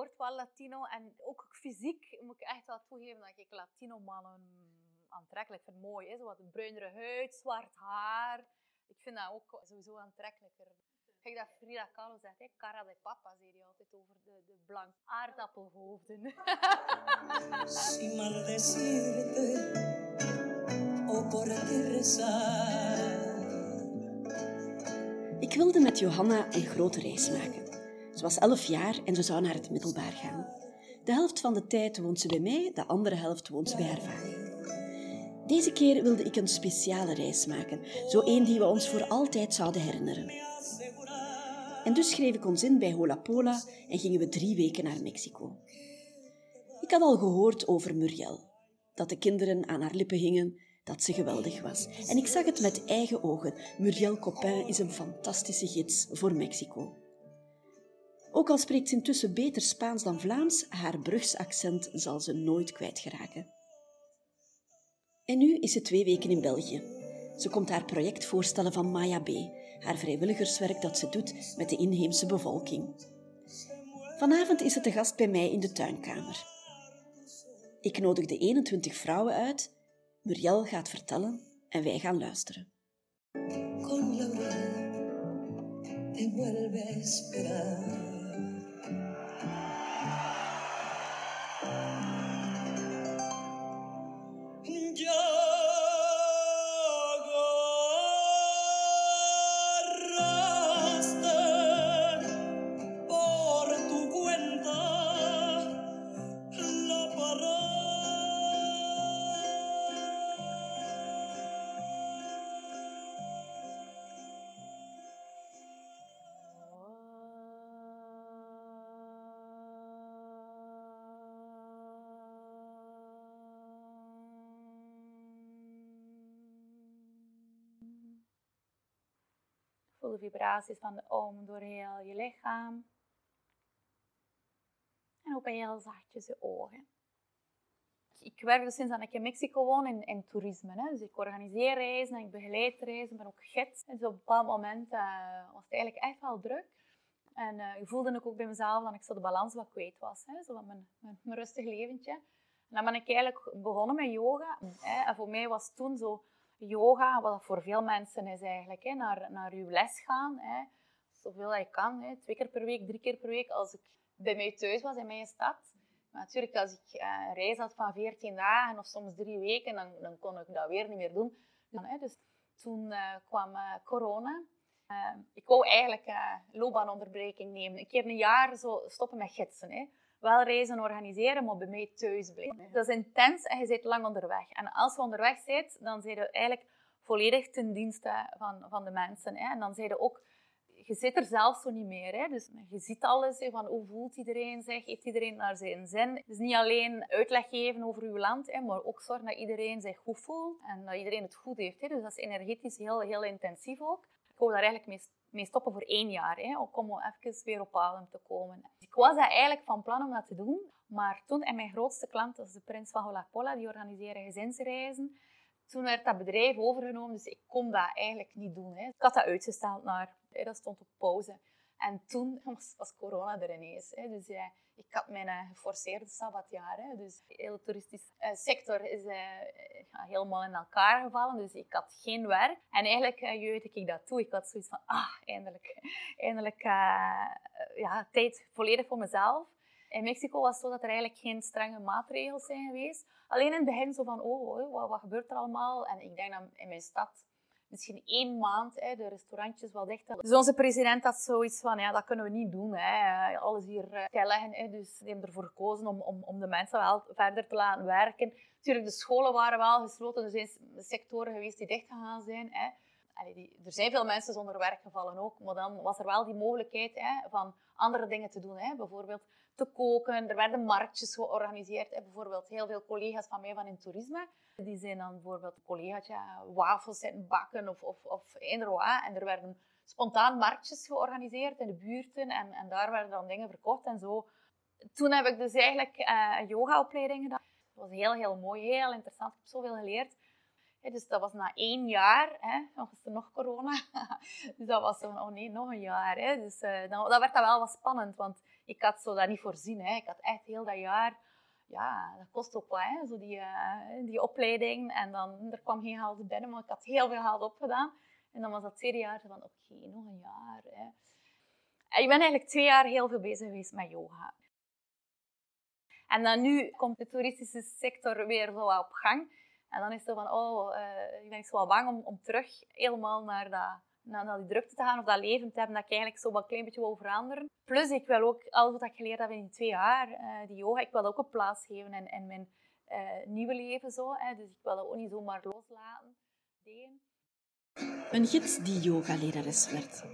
word wel Latino. En ook fysiek moet ik echt wel toegeven dat ik Latino-mannen aantrekkelijk vind. Mooi, hè? Zo wat bruinere huid, zwart haar. Ik vind dat ook sowieso aantrekkelijker. Kijk dat Frida Kahlo zegt, hè? cara de papa, zei hij altijd over de, de blank aardappelhoofden. Si maldecirte o por Ik wilde met Johanna een grote reis maken. Ze was elf jaar en ze zou naar het middelbaar gaan. De helft van de tijd woont ze bij mij, de andere helft woont ze bij haar vader. Deze keer wilde ik een speciale reis maken, zo één die we ons voor altijd zouden herinneren. En dus schreef ik ons in bij Hola Pola en gingen we drie weken naar Mexico. Ik had al gehoord over Muriel, dat de kinderen aan haar lippen hingen, dat ze geweldig was. En ik zag het met eigen ogen. Muriel Copin is een fantastische gids voor Mexico. Ook al spreekt ze intussen beter Spaans dan Vlaams, haar Brugs accent zal ze nooit kwijtgeraken. En nu is ze twee weken in België. Ze komt haar project voorstellen van Maya B, haar vrijwilligerswerk dat ze doet met de inheemse bevolking. Vanavond is ze te gast bij mij in de tuinkamer. Ik nodig de 21 vrouwen uit, Muriel gaat vertellen en wij gaan luisteren. Con te vuelve a Voel de vibraties van de om door heel je lichaam. En open heel zachtjes je ogen. Ik werk dus sinds dat ik in Mexico woon in, in toerisme. Hè. Dus ik organiseer reizen en ik begeleid reizen, ben ook gids. En dus op een bepaald moment uh, was het eigenlijk echt wel druk. En uh, ik voelde ook bij mezelf dat ik zo de balans wat kwijt was. Hè. Zo mijn, mijn, mijn rustig leventje. En dan ben ik eigenlijk begonnen met yoga. Hè. En voor mij was toen zo yoga, wat voor veel mensen is eigenlijk, hè, naar, naar uw les gaan. Hè, zoveel je kan, hè, twee keer per week, drie keer per week. Als ik bij mij thuis was in mijn stad. Maar natuurlijk, als ik eh, een reis had van 14 dagen of soms drie weken, dan, dan kon ik dat weer niet meer doen. dus toen uh, kwam uh, corona. ik wou eigenlijk loopbaanonderbreking nemen. Een keer een jaar zo stoppen met gidsen. Hè wel reizen organiseren, maar bij mij thuis blijven. Dat is intens en je zit lang onderweg. En als je onderweg zit, dan zijn je eigenlijk volledig ten dienste van, van de mensen. Hè. En dan zijn je ook... Je zit er zelf zo niet meer. Hè. Dus je ziet alles, hè, van hoe voelt iedereen zich, heeft iedereen naar zijn zin. Dus niet alleen uitleg geven over uw land, hè, maar ook zorgen dat iedereen zich goed voelt en dat iedereen het goed heeft. Hè. Dus dat is energetisch heel, heel intensief ook. Ik wou daar eigenlijk mee stoppen voor één jaar, hè, om even weer op adem te komen. Ik was eigenlijk van plan om dat te doen, maar toen, en mijn grootste klant, dat is de Prins van Holapola, die organiseren gezinsreizen, toen werd dat bedrijf overgenomen, dus ik kon dat eigenlijk niet doen. Hè. Ik had dat uitgesteld naar, dat stond op pauze. En toen was, corona er ineens. Hè. Dus ik had mijn uh, geforceerde sabbatjaar. Hè. Dus de hele toeristische uh, sector is uh, helemaal in elkaar gevallen. Dus ik had geen werk. En eigenlijk uh, ik dat toe. Ik had zoiets van, ah, eindelijk, eindelijk ja, tijd volledig voor mezelf. In Mexico was het zo dat er eigenlijk geen strenge maatregels zijn geweest. Alleen in het begin zo van, oh, oh wat, wat gebeurt er allemaal? En ik denk dat in mijn stad misschien één maand hè, de restaurantjes wel dicht Dus onze president had zoiets van, ja, dat kunnen we niet doen. Hè. Alles hier uh, leggen. Hè. Dus die hebben ervoor gekozen om, om, om de mensen wel verder te laten werken. Natuurlijk, de scholen waren wel gesloten. Er zijn sectoren geweest die dicht gegaan zijn. Hè. Er zijn veel mensen zonder werk gevallen ook. Maar dan was er wel die mogelijkheid hè, van andere dingen te doen. Hè. Bijvoorbeeld te koken. Er werden marktjes georganiseerd. Hè. Bijvoorbeeld heel veel collega's van mij van in toerisme die zijn dan bijvoorbeeld een collegaatje wafels zitten bakken of, of, of eender. En er werden spontaan marktjes georganiseerd in de buurten en, en daar werden dan dingen verkocht en zo. Toen heb ik dus eigenlijk uh, een yogaopleiding gedaan. Dat was heel, heel mooi, heel interessant. Ik heb zoveel geleerd. dus dat was na één jaar, hè, dan was er nog corona. dus dat was zo, oh nee, nog een jaar. Hè. Dus uh, dan, dat werd dat wel wat spannend, want ik had zo dat niet voorzien. Hè. Ik had echt heel dat jaar, ja, dat kost ook wat, hè, zo die, uh, die opleiding. En dan, er kwam geen geld binnen, maar ik had heel veel geld opgedaan. En dan was dat tweede jaar van, oké, nog een jaar. Hè. Ik ben eigenlijk twee jaar heel veel bezig geweest met yoga. En dan nu komt de toeristische sector weer zo op gang. En dan is het van, oh, uh, ik ben zo wel bang om, om terug helemaal naar, dat, naar, die drukte te gaan of dat leven te hebben dat ik eigenlijk zo een klein beetje wil veranderen. Plus, ik wil ook alles wat ik geleerd heb in die twee jaar, uh, die yoga, ik wil ook een plaats geven in, in mijn uh, nieuwe leven. Zo, hè. Dus ik wil dat ook niet zomaar loslaten. Een gids die yoga-lerares werd.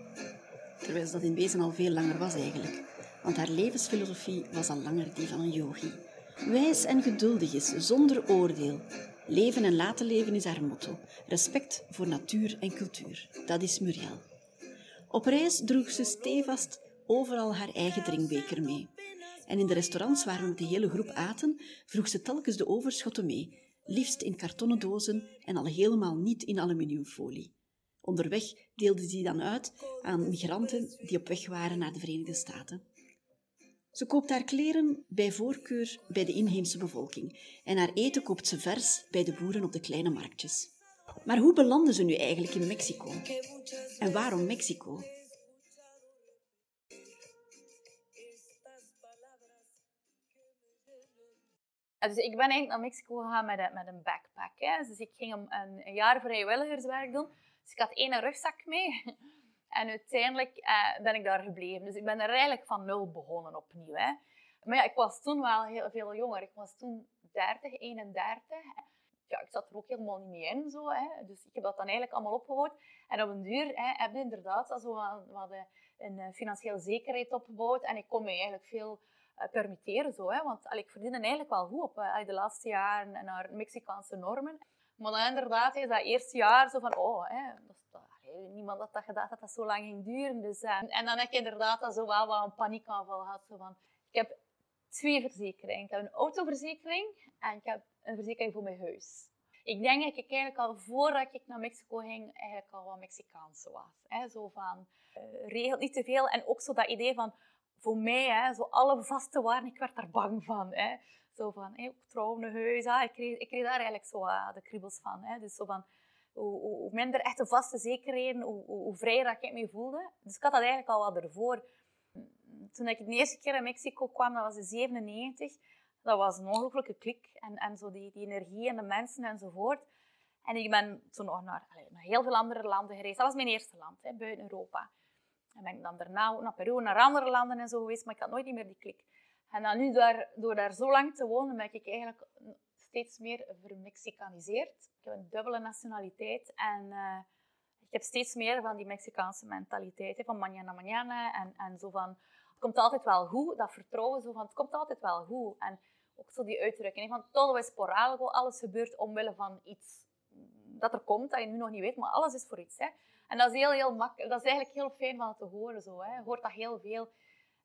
Terwijl ze dat in wezen al veel langer was eigenlijk. Want haar levensfilosofie was al langer die van een yogi. Wijs en geduldig is, zonder oordeel. Leven en laten leven is haar motto. Respect voor natuur en cultuur. Dat is Muriel. Op reis droeg ze stevast overal haar eigen drinkbeker mee. En in de restaurants waar we met de hele groep aten, vroeg ze telkens de overschotten mee, liefst in kartonnen dozen en al helemaal niet in aluminiumfolie. Onderweg deelde ze die dan uit aan migranten die op weg waren naar de Verenigde Staten. Ze koopt haar kleren bij voorkeur bij de inheemse bevolking en haar eten koopt ze vers bij de boeren op de kleine marktjes. Maar hoe belanden ze nu eigenlijk in Mexico? En waarom Mexico? Dus ik ben eigenlijk naar Mexico gegaan met een, met een backpack. Hè. Dus ik ging een, een jaar vrijwilligerswerk doen. Dus ik had één rugzak mee. En uiteindelijk uh, ben ik daar gebleven. Dus ik ben er eigenlijk van nul begonnen opnieuw. Hè. Maar ja, ik was toen wel heel veel jonger. Ik was toen 30, 31. Ja, ik zat er ook helemaal niet mee in. Zo, hè. Dus ik heb dat dan eigenlijk allemaal opgebouwd. En op een duur hè, heb je inderdaad zo wat, een eh, financiële zekerheid opgebouwd. En ik kon me eigenlijk veel uh, permitteren. Zo, hè. Want al, ik verdiende eigenlijk wel goed op de laatste jaren naar Mexicaanse normen. Maar dan inderdaad is dat eerste jaar zo van, oh, hè, dat niemand had dat gedacht dat dat zo lang ging duren. Dus, uh, en dan heb ik inderdaad dat zo wel wat een paniekaanval gehad. Zo van, ik heb twee verzekeringen. Ik heb een autoverzekering en ik heb een verzekering voor mijn huis. Ik denk dat ik eigenlijk al voordat ik naar Mexico ging, eigenlijk al wat Mexicaans was. Hè? Zo van, uh, regelt niet te veel. En ook zo dat idee van, voor mij, hè, zo alle vaste waren, ik werd daar bang van. Hè? Zo van, hey, ook trouwen, huis. Ah, ik, kreeg, ik kreeg daar eigenlijk zo uh, de kriebels van. Hè? Dus zo van, hoe, hoe, minder echte vaste zekerheden, hoe, hoe, vrijer ik me voelde. Dus ik had dat eigenlijk al wat ervoor. Toen ik de eerste keer in Mexico kwam, dat was in 97, dat was een ongelooflijke klik. En, en zo die, die energie en de mensen enzovoort. En ik ben toen nog naar, allez, naar heel veel andere landen gereisd. Dat was mijn eerste land, hè, buiten Europa. En ben ik dan daarna naar Peru, naar andere landen en zo geweest, maar ik had nooit meer die klik. En dan nu, daar, door daar zo lang te wonen, ben ik eigenlijk steeds meer vermexicaniseerd. Ik heb een dubbele nationaliteit en uh, ik heb steeds meer van die Mexicaanse mentaliteit, hè, van mañana mañana en, en zo van, het komt altijd wel goed, dat vertrouwen, zo van, het komt altijd wel goed. En ook zo die uitdrukking, van todo es por algo, alles gebeurt omwille van iets dat er komt, dat je nu nog niet weet, maar alles is voor iets. Hè. En dat is, heel, heel dat is eigenlijk heel fijn van te horen. Zo, hè. Je hoort dat heel veel.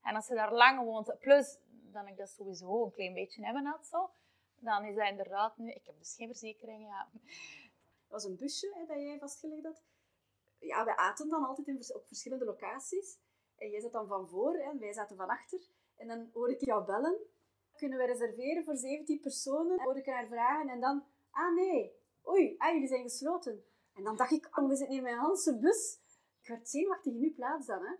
En als je daar lang woont, plus dan ik dat sowieso een klein beetje hebben had, zo, dan is dat inderdaad nu... Ik heb dus geen verzekering, ja. Dat was een busje hè, dat jij vastgelegd had. Ja, wij aten dan altijd in, op verschillende locaties. En jij zat dan van voor en wij zaten van achter. En dan hoorde ik jou bellen. Kunnen we reserveren voor 17 personen? Hoorde ik haar vragen en dan... Ah, nee. Oei, ah, jullie zijn gesloten. En dan dacht ik, oh, we zitten hier met een bus. Ik werd zenuwachtig in uw plaats dan, hè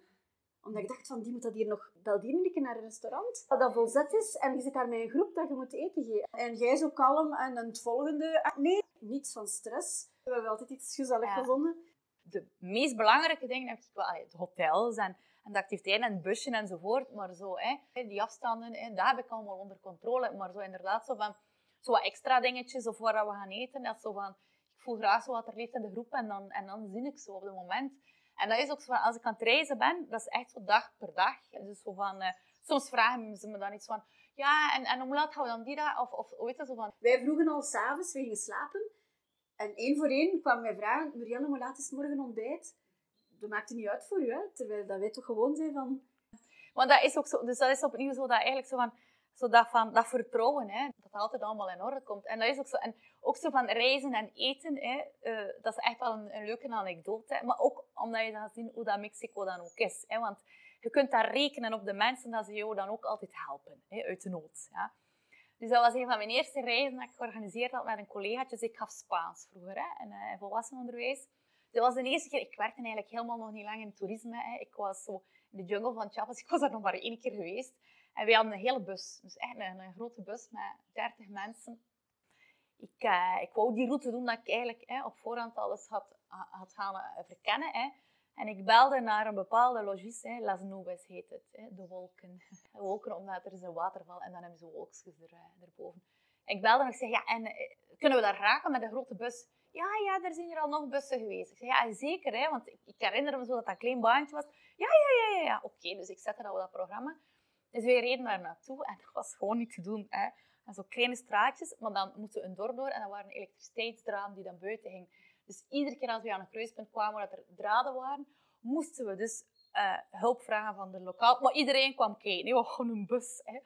omdat ik dacht van, die moet dat hier nog bel die naar een restaurant. Dat dat volzet is en je zit daar met een groep dat je moet eten geven. En jij zo kalm en dan het volgende... Ah, nee, niets van stress. We hebben altijd iets gezellig gevonden. De meest belangrijke dingen heb ik wel het hotels en, en de activiteiten en het busje enzovoort. Maar zo, hè, die afstanden, hè, dat heb ik allemaal onder controle. Maar zo inderdaad, zo van zo wat extra dingetjes of waar we gaan eten. Dat zo van, ik voel graag zo wat er leeft in de groep en dan, en dan zie ik zo op het moment en dat is ook zo van, als ik aan het reizen ben, dat is echt zo dag per dag. Dus zo van, uh, soms vragen ze me dan iets van, ja, en, en hoe laat gaan we dan die dag? Of, of weet je, zo van... Wij vroegen al s'avonds, we gingen slapen. En één voor één kwam mij vragen, Murielle, hoe laat is morgen ontbijt? Dat maakt het niet uit voor u, hè? Terwijl dat wij toch gewoon zijn van... Want dat is ook zo, dus dat is opnieuw zo dat eigenlijk zo van, Zodat van dat vertrouwen, hè, dat altijd allemaal in orde komt. En dat is ook zo. En ook zo van reizen en eten, hè, uh, dat is echt wel een, leuke anekdote. Maar ook omdat je dan zien hoe dat Mexico dan ook is. Hè, want je kunt daar rekenen op de mensen dat ze jou dan ook altijd helpen, hè, uit de nood. Ja. Dus dat was een van mijn eerste reizen dat ik georganiseerd had met een collega. Dus ik gaf Spaans vroeger hè, in, uh, volwassenenonderwijs. Dat was de eerste keer, ik werkte eigenlijk helemaal nog niet lang in toerisme. Hè. Ik was zo in de jungle van Chiapas, ik was daar nog maar één keer geweest. En wij hadden een hele bus, dus echt een, een grote bus met 30 mensen. Ik, uh, ik wou die route doen dat ik eigenlijk op voorhand alles had, had gaan uh, verkennen. Hè. En ik belde naar een bepaalde logis, hè, Las Nubes heet het, de wolken. De wolken, omdat er is een waterval en dan hebben ze wolkjes er, uh, erboven. Ik belde en ik zeg, ja, en kunnen we daar raken met een grote bus? Ja, ja, er zijn hier al nog bussen geweest. Ik zei, ja, zeker, hè, want ik, ik herinner me zo dat dat een klein baantje was. Ja, ja, ja, ja, ja. Oké, dus ik zette op dat programma. Dus wij reden daar naartoe en dat was gewoon niet te doen. Hè. En zo kleine straatjes, maar dan moeten we een dorp door en dan waren elektriciteitsdraden die dan buiten hingen. Dus iedere keer als we aan een kruispunt kwamen waar er draden waren, moesten we dus uh, hulp vragen van de lokaal. Maar iedereen kwam kijken, nee, we gewoon een bus. Hè.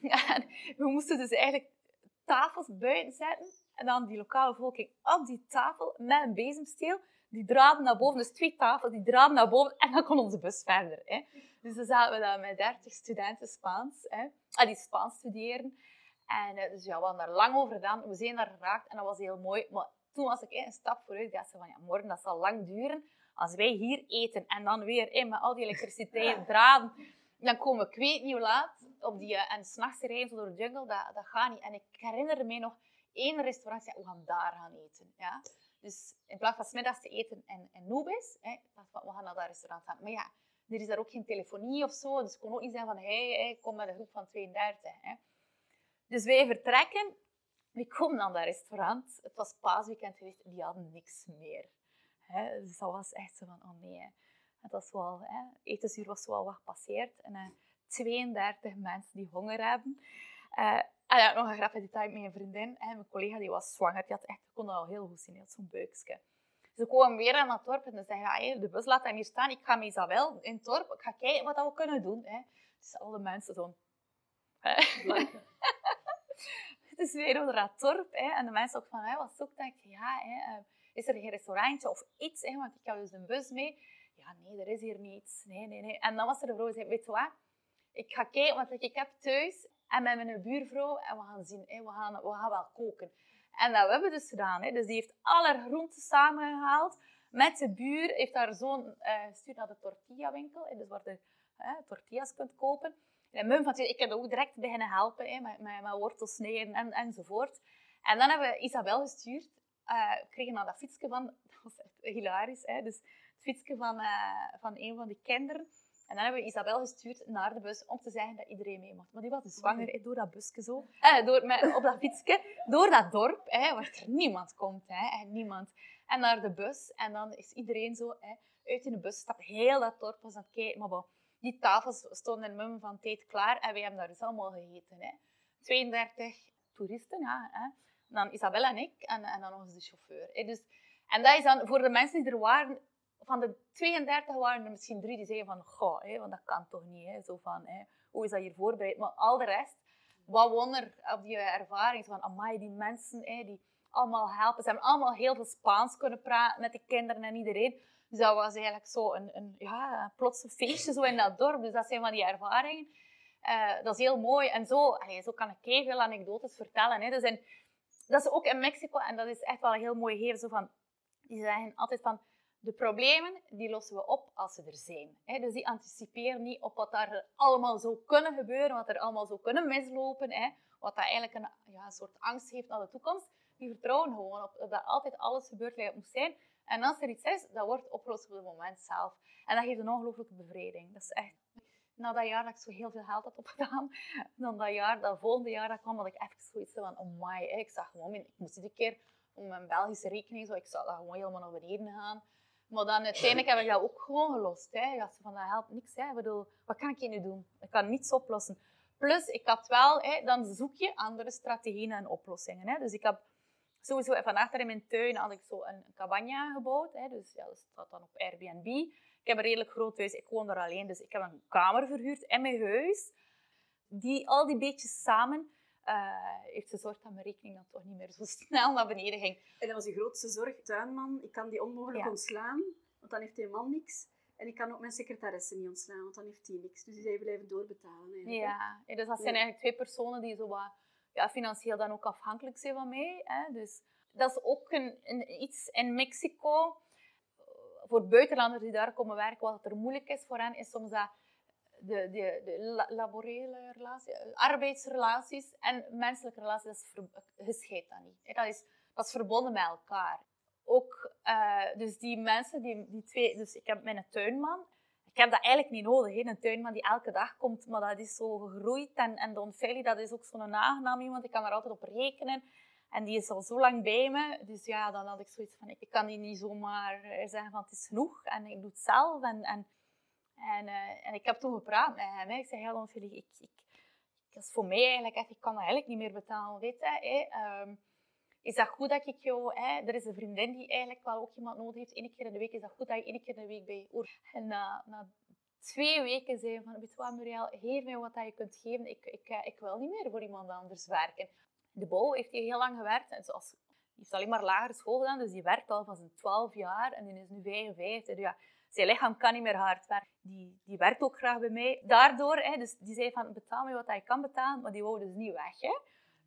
We moesten dus eigenlijk tafels buiten zetten en dan die lokale bevolking op die tafel met een bezemsteel die draden naar boven, dus twee tafels, die draden naar boven en dan kon onze bus verder. Hè. Dus dan zaten we daar met 30 studenten Spaans, hè, ah, die Spaans studeren. En uh, dus ja, we hadden daar lang over gedaan. We zijn daar geraakt en dat was heel mooi. Maar toen was ik een stap vooruit. Dacht van, ja, morgen dat zal lang duren. Als wij hier eten en dan weer in met al die elektriciteit, draden, dan komen we, ik weet niet hoe laat, op die, uh, en s'nachts rijden door de jungle, dat, dat gaat niet. En ik herinner me nog één restaurant, ja, we gaan daar gaan eten. Ja. Dus in plaats van smiddags te eten in, in Nubis, hè, we gaan naar dat restaurant gaan. Maar ja, er is daar ook geen telefonie of zo, dus kon ook niet zijn van, hé, kom met een groep van 32. Hè. Dus wij vertrekken, we komen naar dat restaurant. Het was paasweekend geweest, die hadden niks meer. Hè. Dus dat was echt zo van, oh nee. Het was wel, hè, etensuur was wel wat gepasseerd. En uh, 32 mensen die honger hebben. Uh, Ah ja, nog een grappig detail met mijn vriendin. Mijn collega die was zwanger. Die had echt, kon dat al heel goed zien. Die had zo'n buikje. Ze kwamen weer aan het dorp en ze zeggen, ja, de bus laat hem hier staan. Ik ga met Isabel in het dorp. Ik ga kijken wat we kunnen doen. Hè. Dus alle mensen zo... dus weer door dat dorp. Hè. En de mensen ook van, wat zoekt ik? Ja, uh, is er geen restaurantje of iets? Hè, want ik heb dus een bus mee. Ja, nee, er is hier niets. Nee, nee, nee. En dan was er de vrouw die zei, weet je wat? Ik ga kijken wat ik heb thuis en met mijn buurvrouw en we gaan zien, we, gaan, we gaan wel koken. En dat hebben we dus gedaan. Dus die heeft alle groenten samengehaald. Met de buur heeft haar zoon uh, gestuurd naar de tortilla-winkel, dus waar je tortillas kunt kopen. En mum van, ik heb ook direct beginnen helpen met, met, wortels snijden en, enzovoort. En dan hebben we Isabel gestuurd. Uh, kregen dan dat fietsje van, dat was echt hilarisch. Hè? Dus het fietsje van, uh, van een van die kinderen. En dan hebben we Isabel gestuurd naar de bus om te zeggen dat iedereen mee mocht. Maar die was dus zwanger door dat busje zo. Eh, door, met, op dat fietsje. Door dat dorp, hè, waar er niemand komt. Hè, niemand. En naar de bus. En dan is iedereen zo hè, uit in de bus stapt. Heel dat dorp was aan het kijken. Maar bon, die tafels stonden in mum van tijd klaar. En wij hebben daar dus allemaal gegeten. Hè. 32 toeristen. Ja, hè. dan Isabel en ik. En, en dan nog eens de chauffeur. Hè. Dus, en dat is dan voor de mensen die er waren van de 32 waren er misschien drie die zeiden van, goh, want dat kan toch niet. Zo van, hoe is dat hier voorbereid? Maar al de rest, wat wonder op die ervaring. Van, amai, die mensen die allemaal helpen. Ze hebben allemaal heel veel Spaans kunnen praten met de kinderen en iedereen. Dus dat was eigenlijk zo een, een, ja, een plotse feestje zo in dat dorp. Dus dat zijn van die ervaringen. Uh, dat is heel mooi. En zo, zo kan ik veel anekdotes vertellen. Hè. Dus dat is ook in Mexico, en dat is echt wel een heel mooi hier. Zo van, die zeggen altijd van, de problemen die lossen we op als ze er zijn. Dus die anticiperen niet op wat daar allemaal zou kunnen gebeuren, wat er allemaal zou kunnen mislopen, wat dat eigenlijk een, ja, soort angst geeft naar de toekomst. Die vertrouwen gewoon op dat altijd alles gebeurt zoals het moet zijn. En als er iets is, dat wordt opgelost op het moment zelf. En dat geeft een ongelooflijke bevrediging. Dat is echt... Na dat jaar dat ik zo heel veel geld had opgedaan, dan dat jaar, dat volgende jaar dat kwam, dat ik zoiets van, oh my, ik zag gewoon, ik moest iedere keer om mijn Belgische rekening, zo, ik zag dat gewoon helemaal naar beneden gaan. Maar dan uiteindelijk heb ik dat ook gewoon gelost. Hè. Dacht van, dat helpt niks. Hè. Ik bedoel, wat kan ik hier nu doen? Ik kan niets oplossen. Plus, ik had wel, hè, dan zoek je andere strategieën en oplossingen. Hè. Dus ik heb sowieso, van achter in mijn tuin had ik zo een cabana gebouwd. Hè. Dus ja, dat staat dan op Airbnb. Ik heb een redelijk groot huis. Ik woon er alleen, dus ik heb een kamer verhuurd in mijn huis. die, al die beetjes samen heeft gezorgd dat mijn rekening dan toch niet meer zo snel naar beneden ging. En dat was je grootste zorg, tuinman. Ik kan die onmogelijk ontslaan, want dan heeft die man niks. En ik kan ook mijn secretaresse niet ontslaan, want dan heeft die niks. Dus die zijn blijven doorbetalen. Eigenlijk. Ja, dus dat zijn eigenlijk twee personen die zo wat, ja, financieel dan ook afhankelijk zijn van mij. Hè. Dus dat is ook een, een, iets in Mexico. Voor buitenlanders die daar komen werken, wat er moeilijk is voor hen, is soms dat de, de, de laborele relatie, arbeidsrelaties en menselijke relaties, dat is gescheiden dat niet. Dat is, dat is verbonden met elkaar. Ook, uh, dus die mensen, die, die twee, dus ik heb mijn tuinman, ik heb dat eigenlijk niet nodig, hè, een tuinman die elke dag komt, maar dat is zo gegroeid. En, en Don dat is ook zo'n aangenaam iemand, ik kan er altijd op rekenen. En die is al zo lang bij me, dus ja, dan had ik zoiets van, ik kan die niet zomaar eh, zeggen van het is genoeg en ik doe het zelf. En, en en, uh, en ik heb toen gepraat met hem. Ik zei, ja, ik, ik, dat is voor mij eigenlijk ik kan dat eigenlijk niet meer betalen, weet je. Hè? Um, is dat goed dat ik jou... Hè? Er is een vriendin die eigenlijk wel ook iemand nodig heeft. Eén keer in de week is dat goed dat je één keer in de week bij je En na, na twee weken zei hij van, weet je wat Muriel, geef mij wat je kunt geven. Ik, ik, eh, ik wil niet meer voor iemand anders werken. De bouw heeft hij heel lang gewerkt. En zoals, die heeft alleen maar lagere school gedaan, dus die werkt al van zijn 12 jaar en die is nu 55. Ja, zijn lichaam kan niet meer hard werken. Die, die werkt ook graag bij mij. Daardoor, hè, dus die zei van, betaal me wat je kan betalen, maar die wou dus niet weg. Hè.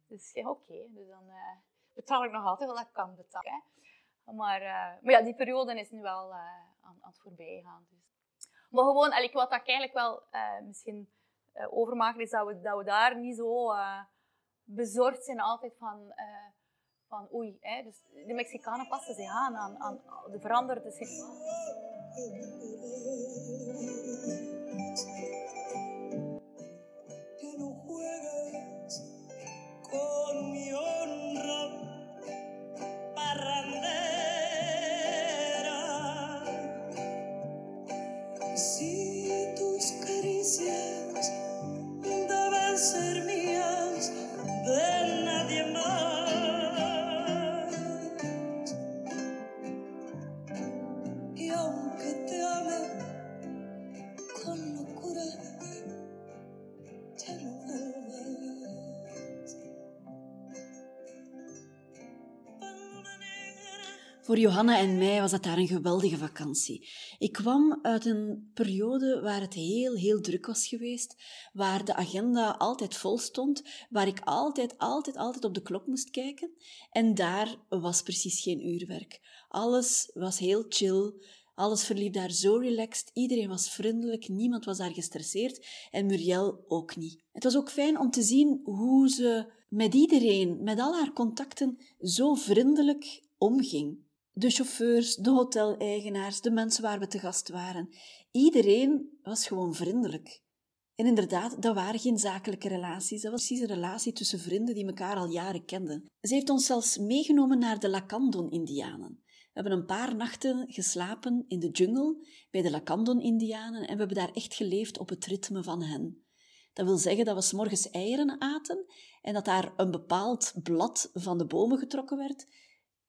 Dus ja, oké, dus dan uh, betaal ik nog altijd wat ik kan betalen. Hè. Maar, uh, maar ja, die periode is nu wel uh, aan, aan, het voorbij gaan. Dus. Maar gewoon, wat ik eigenlijk wel misschien overmaken is dat we, dat we daar niet zo bezorgd zijn altijd van van oei, hè, dus de Mexicanen passen zich aan aan, aan de veranderde situatie. Con mi honra Voor Johanna en mij was dat daar een geweldige vakantie. Ik kwam uit een periode waar het heel, heel druk was geweest, waar de agenda altijd vol stond, waar ik altijd, altijd, altijd op de klok moest kijken. En daar was precies geen uurwerk. Alles was heel chill. Alles verliep daar zo relaxed, iedereen was vriendelijk, niemand was daar gestresseerd en Muriel ook niet. Het was ook fijn om te zien hoe ze met iedereen, met al haar contacten, zo vriendelijk omging de chauffeurs, de hoteleigenaars, de mensen waar we te gast waren. Iedereen was gewoon vriendelijk. En inderdaad, dat waren geen zakelijke relaties. Dat was precies een relatie tussen vrienden die elkaar al jaren kenden. Ze heeft ons zelfs meegenomen naar de Lacandon-Indianen. We hebben een paar nachten geslapen in de jungle bij de Lacandon-Indianen en we hebben daar echt geleefd op het ritme van hen. Dat wil zeggen dat we s morgens eieren aten en dat daar een bepaald blad van de bomen getrokken werd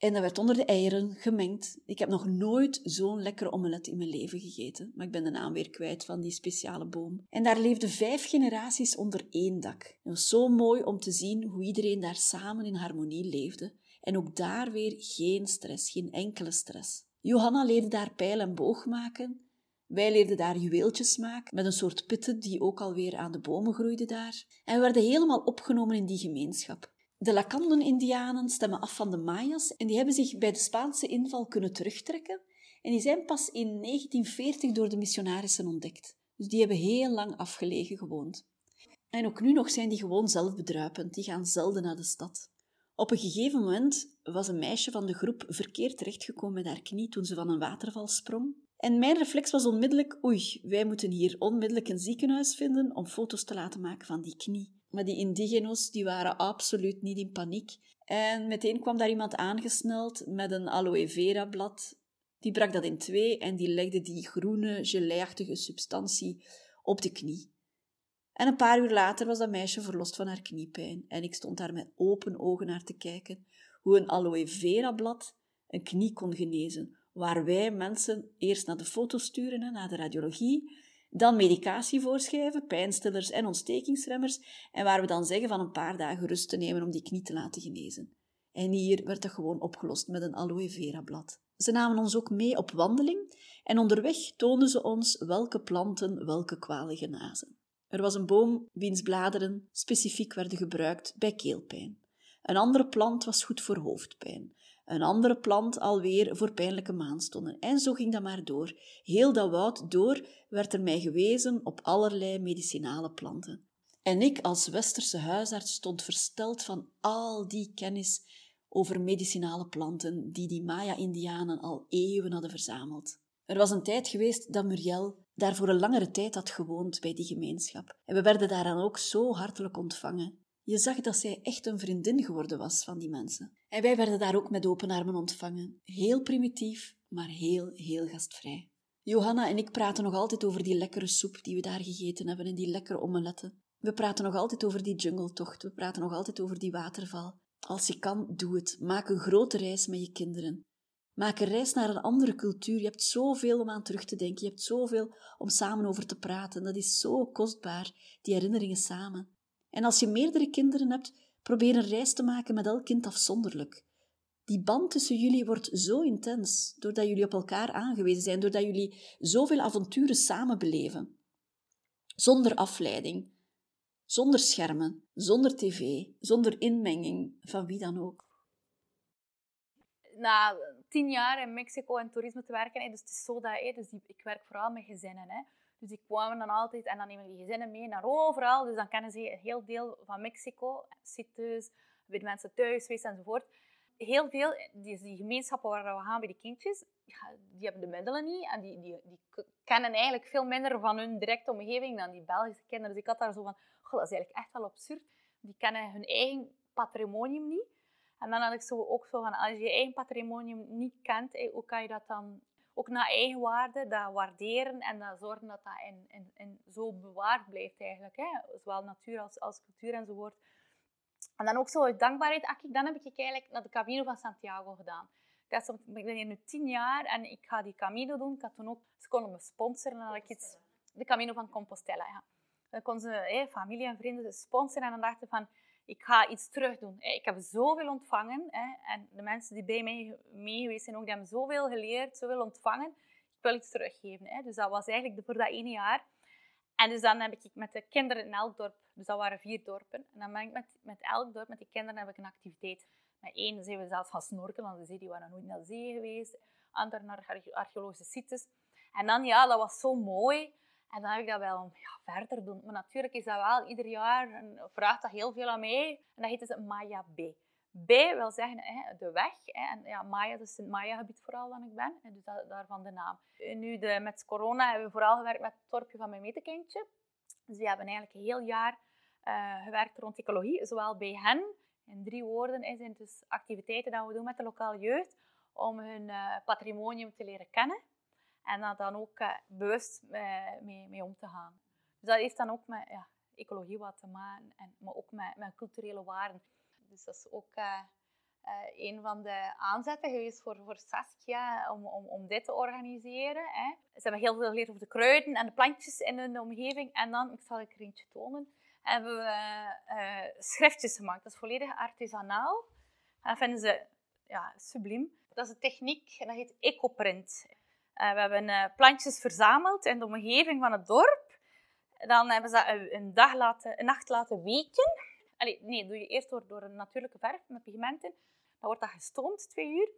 en dat werd onder de eieren gemengd. Ik heb nog nooit zo'n lekkere omelet in mijn leven gegeten, maar ik ben de naam weer kwijt van die speciale boom. En daar leefden vijf generaties onder één dak. Het was zo mooi om te zien hoe iedereen daar samen in harmonie leefde. En ook daar weer geen stress, geen enkele stress. Johanna leerde daar pijl en boog maken. Wij leerden daar juweeltjes maken met een soort pitten die ook alweer aan de bomen groeiden daar. En we werden helemaal opgenomen in die gemeenschap. De Lacandon-Indianen stemmen af van de Mayas en die hebben zich bij de Spaanse inval kunnen terugtrekken. En die zijn pas in 1940 door de missionarissen ontdekt. Dus die hebben heel lang afgelegen gewoond. En ook nu nog zijn die gewoon zelfbedruipend. Die gaan zelden naar de stad. Op een gegeven moment was een meisje van de groep verkeerd terechtgekomen met haar knie toen ze van een waterval sprong. En mijn reflex was onmiddellijk, oei, wij moeten hier onmiddellijk een ziekenhuis vinden om foto's te laten maken van die knie. Maar die indigenos die waren absoluut niet in paniek. En meteen kwam daar iemand aangesneld met een aloe vera blad. Die brak dat in twee en die legde die groene, geleiachtige substantie op de knie. En een paar uur later was dat meisje verlost van haar kniepijn. En ik stond daar met open ogen naar te kijken hoe een aloe vera blad een knie kon genezen. Waar wij mensen eerst naar de foto sturen, naar de radiologie, Dan medicatie voorschrijven, pijnstillers en ontstekingsremmers. En waar we dan zeggen van een paar dagen rust te nemen om die knie te laten genezen. En hier werd dat gewoon opgelost met een aloe vera blad. Ze namen ons ook mee op wandeling en onderweg toonden ze ons welke planten welke kwalen genazen. Er was een boom wiens bladeren specifiek werden gebruikt bij keelpijn. Een andere plant was goed voor hoofdpijn. Een andere plant alweer voor pijnlijke maanstonden. En zo ging dat maar door. Heel dat woud door werd er mij gewezen op allerlei medicinale planten. En ik als westerse huisarts stond versteld van al die kennis over medicinale planten die die Maya-Indianen al eeuwen hadden verzameld. Er was een tijd geweest dat Muriel daar voor een langere tijd had gewoond bij die gemeenschap. En we werden daar dan ook zo hartelijk ontvangen. Je zag dat zij echt een vriendin geworden was van die mensen. En wij werden daar ook met open armen ontvangen. Heel primitief, maar heel, heel gastvrij. Johanna en ik praten nog altijd over die lekkere soep die we daar gegeten hebben en die lekkere omeletten. We praten nog altijd over die jungletocht. We praten nog altijd over die waterval. Als je kan, doe het. Maak een grote reis met je kinderen. Maak een reis naar een andere cultuur. Je hebt zoveel om aan terug te denken. Je hebt zoveel om samen over te praten. Dat is zo kostbaar, die herinneringen samen. En als je meerdere kinderen hebt, probeer een reis te maken met elk kind afzonderlijk. Die band tussen jullie wordt zo intens, doordat jullie op elkaar aangewezen zijn, doordat jullie zoveel avonturen samen beleven. Zonder afleiding, zonder schermen, zonder tv, zonder inmenging van wie dan ook. Na tien jaar in Mexico en toerisme te werken, dus het is zo dat dus ik werk vooral met gezinnen. Hè. Dus die kwamen dan altijd en dan nemen die gezinnen mee naar overal. Dus dan kennen ze een heel deel van Mexico, sites, bij mensen thuis geweest enzovoort. Heel veel, die, die gemeenschappen waar we gaan bij de kindjes, die hebben de middelen niet en die, die, die kennen eigenlijk veel minder van hun directe omgeving dan die Belgische kinderen. Dus ik had daar zo van, dat is eigenlijk echt wel absurd. Die kennen hun eigen patrimonium niet. En dan had ik zo ook zo van, als je je eigen patrimonium niet kent, hoe kan je dat dan ook naar eigenwaarde, dat waarderen en dat zorgen dat dat in, in, in zo bewaard blijft eigenlijk. Hè? Zowel natuur als, als cultuur enzovoort. En dan ook zo uit dankbaarheid, dan heb ik eigenlijk naar de Camino van Santiago gedaan. Ik, ik ben hier nu tien jaar en ik ga die Camino doen. Ik had toen ook, ze konden me sponsoren en dan ik iets, de Camino van Compostela. Ja. Dan konden ze familie en vrienden sponsoren en dan dachten van, ik ga iets terug doen. Ik heb zoveel ontvangen. En de mensen die bij mij mee geweest zijn, ook, die hebben zoveel geleerd, zoveel ontvangen. Ik wil iets teruggeven. Dus dat was eigenlijk voor dat ene jaar. En dus dan heb ik met de kinderen in elk dorp, dus dat waren vier dorpen. En dan ben ik met, met elk dorp, met die kinderen, heb ik een activiteit. Met één zijn we zelfs gaan snorkelen aan de zee, die waren nooit naar de zee geweest. Ander naar archeologische sites. En dan, ja, dat was zo mooi. En dan heb ik dat wel ja, verder doen. Maar natuurlijk is dat wel ieder jaar, een, vraagt dat heel veel aan mij. En dat heet dus Maya B. B wil zeggen hè, de weg. Hè. En ja, Maya, dat is het Maya-gebied vooral waar ik ben. En dus daarvan de naam. Nu, de, met corona hebben we vooral gewerkt met het dorpje van mijn metekindje. Dus we hebben eigenlijk een heel jaar uh, gewerkt rond ecologie. Zowel bij hen, in drie woorden, is het dus activiteiten die we doen met de lokale jeugd. Om hun uh, patrimonium te leren kennen. En daar dan ook uh, bewust uh, mee, mee, om te gaan. Dus dat heeft dan ook met ja, ecologie wat te maken, en, maar ook met, culturele waarden. Dus dat is ook uh, een van de aanzetten geweest voor, voor Saskia om, om, om dit te organiseren. Hè. Ze hebben heel veel geleerd over de kruiden en de plantjes in hun omgeving. En dan, ik zal er eentje tonen, hebben we schriftjes gemaakt. Dat is volledig artisanaal. En dat vinden ze ja, subliem. Dat is een techniek en dat heet ecoprint. Uh, we hebben uh, plantjes verzameld in de omgeving van het dorp. Dan hebben ze dat een, dag laten, een nacht laten weken. Allee, nee, doe je eerst door, door een natuurlijke verf met pigmenten. Dan wordt dat gestoomd, twee uur.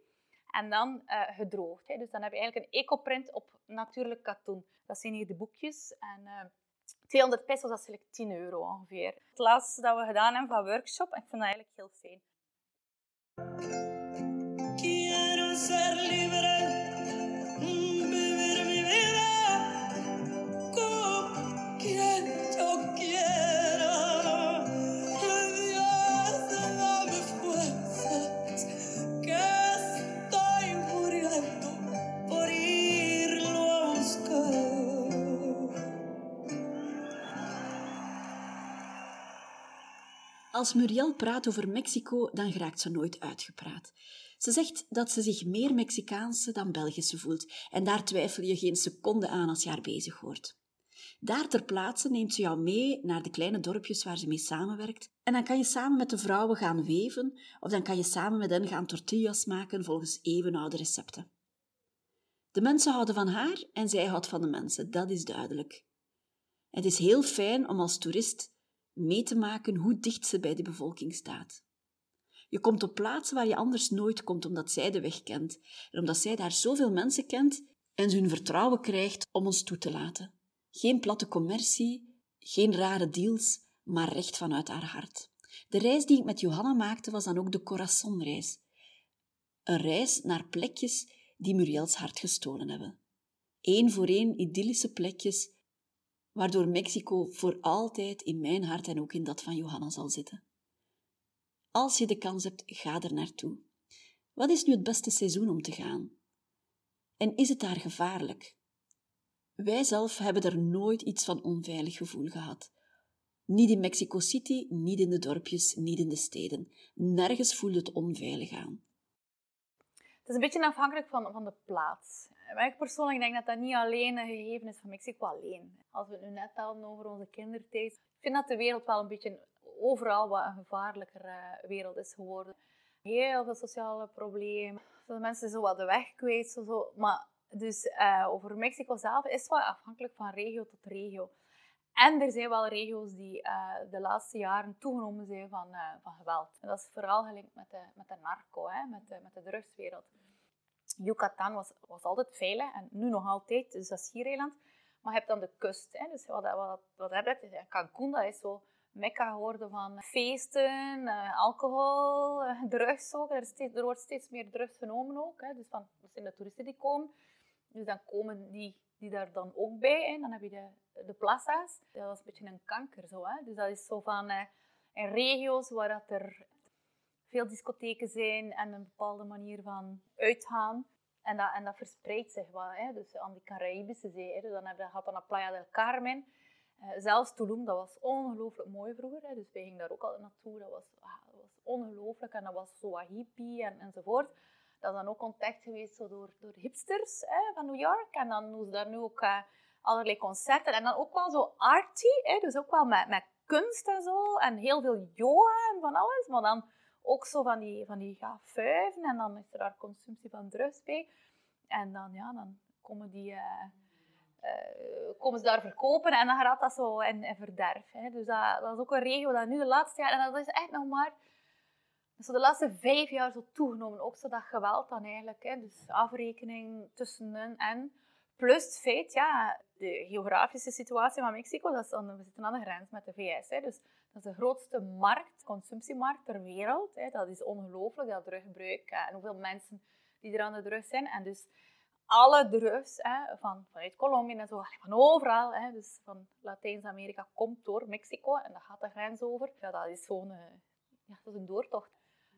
En dan uh, gedroogd. Hè. Dus dan heb je eigenlijk een ecoprint op natuurlijk katoen. Dat zijn hier de boekjes. En 200 pesos, dat is eigenlijk 10 euro ongeveer. Het laatste dat we gedaan hebben van workshop, ik vind dat eigenlijk heel fijn. Als Muriel praat over Mexico, dan geraakt ze nooit uitgepraat. Ze zegt dat ze zich meer Mexicaanse dan Belgische voelt en daar twijfel je geen seconde aan als je haar bezig hoort. Daar ter plaatse neemt ze jou mee naar de kleine dorpjes waar ze mee samenwerkt. En dan kan je samen met de vrouwen gaan weven, of dan kan je samen met hen gaan tortillas maken volgens eeuwenoude recepten. De mensen houden van haar en zij houdt van de mensen, dat is duidelijk. Het is heel fijn om als toerist mee te maken hoe dicht ze bij de bevolking staat. Je komt op plaatsen waar je anders nooit komt, omdat zij de weg kent en omdat zij daar zoveel mensen kent en ze hun vertrouwen krijgt om ons toe te laten. Geen platte commercie, geen rare deals, maar recht vanuit haar hart. De reis die ik met Johanna maakte was dan ook de Corazon-reis. Een reis naar plekjes die Muriels hart gestolen hebben. Eén voor één idyllische plekjes, waardoor Mexico voor altijd in mijn hart en ook in dat van Johanna zal zitten. Als je de kans hebt, ga er naartoe. Wat is nu het beste seizoen om te gaan? En is het daar gevaarlijk? Wij zelf hebben er nooit iets van onveilig gevoel gehad. Niet in Mexico City, niet in de dorpjes, niet in de steden. Nergens voelde het onveilig aan. Het is een beetje afhankelijk van, van de plaats. Maar ik persoonlijk denk dat dat niet alleen een gegeven is van Mexico alleen. Als we het nu net hadden over onze kindertijd. Ik vind dat de wereld wel een beetje overal wat een gevaarlijker uh, wereld is geworden. Heel veel sociale problemen. Dat mensen zo wat de weg kwijt. Zo. Maar dus uh, over Mexico zelf is het wel afhankelijk van regio tot regio. En er zijn wel regio's die uh, de laatste jaren toegenomen zijn van, van geweld. En dat is vooral gelinkt met de, met de narco, hè, met, met de drugswereld. Yucatan was, was altijd veilig en nu nog altijd, dus dat is Schiereiland. Maar je hebt dan de kust. Hè, dus wat, wat, wat heb je? Cancun, dat is zo mekka geworden van feesten, uh, alcohol, drugs ook. Er, steeds, er, wordt steeds meer drugs genomen ook. Hè, dus van, dat zijn de toeristen die komen. Dus dan komen die, die daar dan ook bij. Hè. Dan heb je de, de plaza's. Dat is een beetje een kanker zo. Hè. Dus dat is zo van in regio's waar dat er veel discotheken zijn en een bepaalde manier van uitgaan. En dat, en dat verspreidt zich wel. Hè. Dus aan die Caraïbische zee. Hè. Dus dan heb je, gaat dan naar Playa del Carmen. Uh, zelfs Tulum, dat was ongelooflijk mooi vroeger. Hè. Dus wij gingen daar ook altijd naartoe. Dat was, ah, was ongelooflijk. En dat was zo hippie en, enzovoort. Dat is dan ook contact geweest door, door hipsters hè, van New York. En dan doen ze daar nu ook uh, allerlei concerten. En dan ook wel zo arty, hè, dus ook wel met, met kunst en zo. En heel veel yoga en van alles. Maar dan ook zo van die, van die ja. En dan is er daar consumptie van drugs bij. En dan, ja, dan komen die... Uh, uh, komen ze daar verkopen en dan gaat dat zo in, in verderf. Hè. Dus dat, dat, is ook een regio dat nu de laatste jaren, en dat is echt nog maar de laatste vijf jaar zo toegenomen. Ook zo dat geweld dan eigenlijk. Hè. Dus afrekening tussen hen en. Plus het feit, ja, de geografische situatie van Mexico, dat is we zitten aan de grens met de VS. Hè. Dus dat is de grootste markt, consumptiemarkt ter wereld. Hè. Dat is ongelooflijk, dat druggebruik en hoeveel mensen die er aan de drugs zijn. En dus alle drugs hè, van, vanuit Colombia en zo, van overal, hè, dus van Latijns-Amerika, komt door Mexico en dat gaat de grens over. Ja, dat is gewoon uh, ja, dat is een doortocht.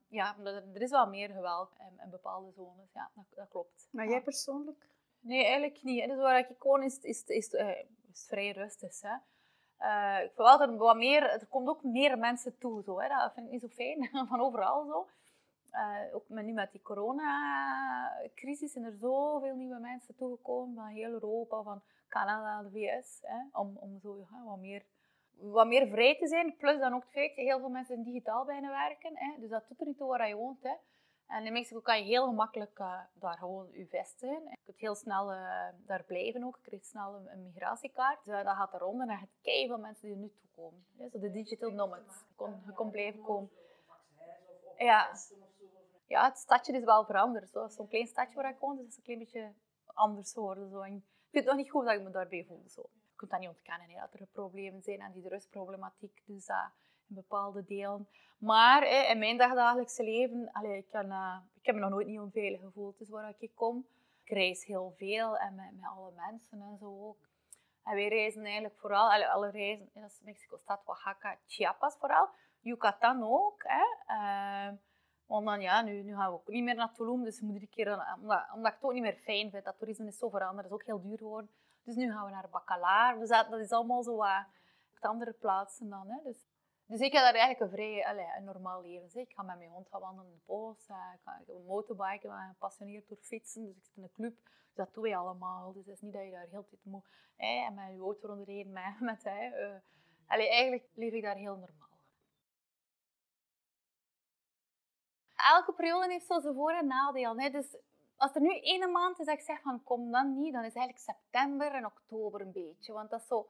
Ja, er is wel meer geweld in, bepaalde zones, ja, dat, dat klopt. Maar jij persoonlijk? Nee, eigenlijk niet. Dus waar ik woon is, is, is, uh, is vrij rustig. Hè. Uh, ik dat er wat meer, er komt ook meer mensen toe. Zo, hè. Dat vind ik niet zo fijn, van overal zo. Uh, ook met, nu met die coronacrisis zijn er zoveel nieuwe mensen toegekomen van heel Europa, van Canada, de VS, hè, om, om zo wat, meer, wat meer vrij te zijn. Plus dan ook het feit dat heel veel mensen digitaal bijna werken. Hè, dus dat doet er niet toe waar je woont. Hè. En in Mexico kan je heel gemakkelijk uh, daar gewoon je vestigen. Je kunt heel snel uh, daar blijven ook. Je krijgt snel een, migratiekaart. Dus, dat gaat er rond en dan gaat veel mensen die er nu toe komen. Hè, zo de digital nomads. Je kon, je kon blijven komen. Ja ja, het stadje is wel veranderd. Zo'n klein stadje waar ik woon, dus is een klein beetje anders geworden. Zo. Ik vind het nog niet goed dat ik me daarbij voel. Zo. Je kunt dat niet ontkennen, hè, dat er problemen zijn en die drugsproblematiek. Dus uh, in bepaalde delen. Maar in mijn dagdagelijkse leven, ik, kan, uh, ik heb me nog nooit niet onveilig gevoeld. Dus waar ik kom, ik reis heel veel en met, met alle mensen en zo ook. En wij reizen eigenlijk vooral, alle, alle reizen, dat is Mexico-stad, Oaxaca, Chiapas vooral. Yucatan ook. Uh, want dan, ja, nu, gaan we ook niet meer naar Tulum, dus een keer, omdat, omdat ik het ook niet meer fijn vind, dat toerisme is zo veranderd, dat is ook heel duur geworden. Dus nu gaan we naar Bacalar, dus dat, dat is allemaal zo wat andere plaatsen dan. Hè. Dus Dus ik heb daar eigenlijk een vrij allez, een normaal leven. Ik ga met mijn hond gaan wandelen in de bos. Uh, ik ga een motorbike, ik ben gepassioneerd door fietsen. Dus ik zit in een club. Dus dat doe je allemaal. Dus het is niet dat je daar heel tijd moet hè, en met je auto rondrijden. Met, met, hè, allez, eigenlijk leef ik daar heel normaal. Elke periode heeft zo zijn voor- en nadeel. Hè. Dus als er nu één maand is dat ik zeg van kom dan niet, dan is eigenlijk september en oktober een beetje. Want dat is zo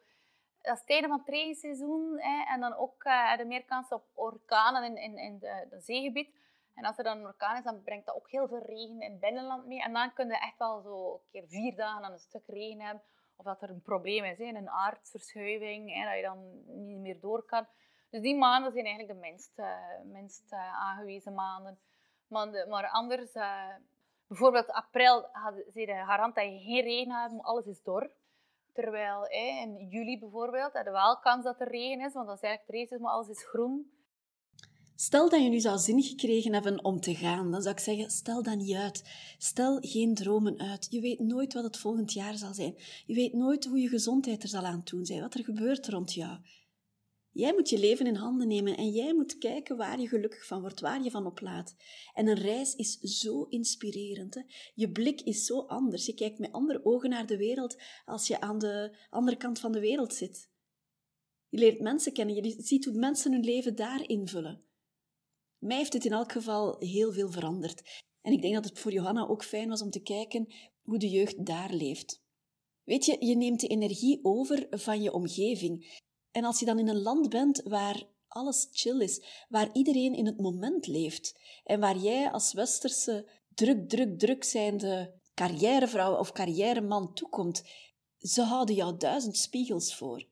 dat is het einde van het regenseizoen. Hè, en dan ook uh, de meer kans op orkanen in, in, in de, zeegebied. En als er dan een orkaan is, dan brengt dat ook heel veel regen in het binnenland mee. En dan kun je echt wel zo een keer vier dagen aan een stuk regen hebben. Of dat er een probleem is, hè, een aardverschuiving, hè, dat je dan niet meer door kan. Dus die maanden zijn eigenlijk de minst, uh, minst uh, aangewezen maanden. Maar, maar anders, bijvoorbeeld april, ze de garant dat je geen regen hebt, alles is dor. Terwijl hè, in juli bijvoorbeeld hadden we wel kans dat er regen is, want dan is eigenlijk het maar alles is groen. Stel dat je nu zou zin gekregen hebben om te gaan, dan zou ik zeggen, stel dat niet uit. Stel geen dromen uit. Je weet nooit wat het volgend jaar zal zijn. Je weet nooit hoe je gezondheid er zal aan doen zijn, wat er gebeurt rond jou. Jij moet je leven in handen nemen en jij moet kijken waar je gelukkig van wordt, waar je van oplaat. En een reis is zo inspirerend. Hè? Je blik is zo anders. Je kijkt met andere ogen naar de wereld als je aan de andere kant van de wereld zit. Je leert mensen kennen, je ziet hoe mensen hun leven daar invullen. Mij heeft het in elk geval heel veel veranderd. En ik denk dat het voor Johanna ook fijn was om te kijken hoe de jeugd daar leeft. Weet je, je neemt de energie over van je omgeving. En als je dan in een land bent waar alles chill is, waar iedereen in het moment leeft en waar jij als westerse druk, druk, druk zijnde carrièrevrouw of carrièreman toekomt, ze houden jou duizend spiegels voor.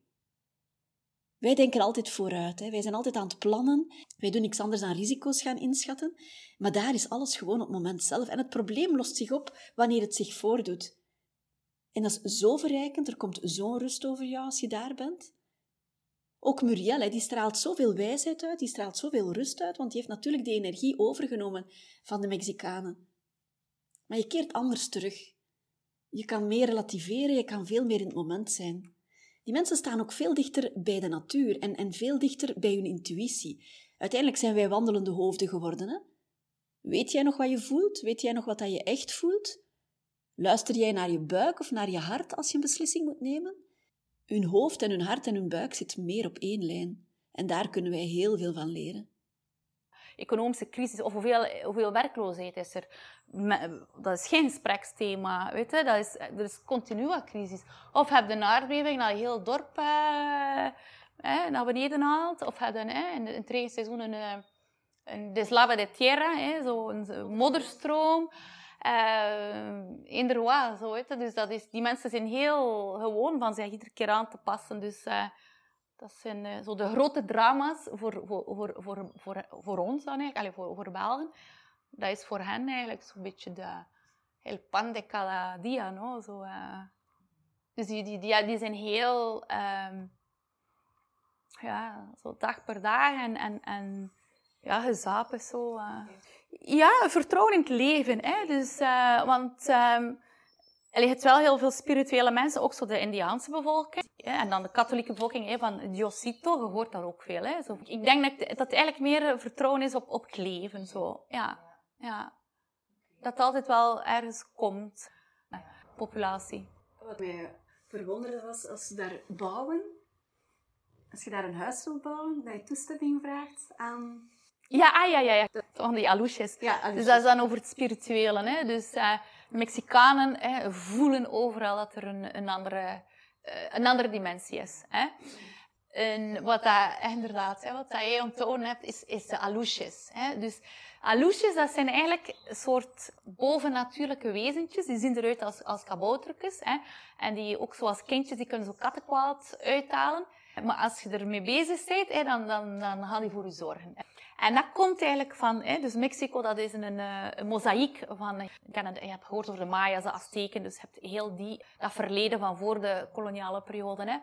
Wij denken altijd vooruit. Hè. Wij zijn altijd aan het plannen. Wij doen niks anders dan risico's gaan inschatten. Maar daar is alles gewoon op het moment zelf. En het probleem lost zich op wanneer het zich voordoet. En dat is zo verrijkend. Er komt zo'n rust over jou als je daar bent. Ook Muriel, die straalt zoveel wijsheid uit, die straalt zoveel rust uit, want die heeft natuurlijk die energie overgenomen van de Mexicanen. Maar je keert anders terug. Je kan meer relativeren, je kan veel meer in het moment zijn. Die mensen staan ook veel dichter bij de natuur en, en veel dichter bij hun intuïtie. Uiteindelijk zijn wij wandelende hoofden geworden. Hè? Weet jij nog wat je voelt? Weet jij nog wat dat je echt voelt? Luister jij naar je buik of naar je hart als je een beslissing moet nemen? Hun hoofd en hun hart en hun buik zitten meer op één lijn. En daar kunnen wij heel veel van leren. Economische crisis, of hoeveel, hoeveel werkloosheid is er? Dat is geen gespreksthema, weet je? Dat is, er is continu wat crisis. Of heb je een aardbeving dat heel dorp eh, eh, naar beneden haalt, of heb je eh, in, het regenseizoen een, eh, een deslava de tierra, eh, zo een modderstroom. Uh, zo weet je. Dus dat is, die mensen zijn heel gewoon van zich iedere keer aan te passen. Dus uh, dat zijn uh, zo de grote drama's voor, voor, voor, voor, voor, ons dan eigenlijk, Allee, voor, voor Belgen. Dat is voor hen eigenlijk zo'n beetje de el pan de cada dia, no? Zo, dus die, die, die, zijn heel... Um, ja, zo dag per dag en, en, en ja, gezapen zo. Ja, vertrouwen in het leven. Hè? Dus, uh, want um, er hebt wel heel veel spirituele mensen, ook zo de Indiaanse bevolking. Hè? En dan de katholieke bevolking hè, van Diosito, je hoort daar ook veel. Hè? Zo, ik denk dat, dat het eigenlijk meer vertrouwen is op, op het leven. Zo. Ja, ja. Dat het altijd wel ergens komt. Populatie. Wat mij verwonderde was, als ze daar bouwen, als je daar een huis wil bouwen, dat je toestemming vraagt aan ja, ah, ja, ja, ja. Van die. Ja, Dus dat is dan over het spirituele. Hè? Dus uh, Mexicanen hè, voelen overal dat er een, een, andere, uh, een andere dimensie is. Hè? En wat dat, inderdaad, hè, wat dat jij onttonen hebt, is, is de alouches. Hè? Dus dat zijn eigenlijk een soort bovennatuurlijke wezentjes. Die zien eruit als, als kaboutertjes. Hè? En die ook zoals kindjes, die kunnen zo kattenkwaad uithalen. Maar als je ermee bezig bent, hè, dan, dan, dan gaan die voor je zorgen. En dat komt eigenlijk van, hè, dus Mexico, dat is een, eh, een mozaïek van, je hebt gehoord over de Maya's, de Azteken, dus je hebt heel die, dat verleden van voor de koloniale periode. Hè.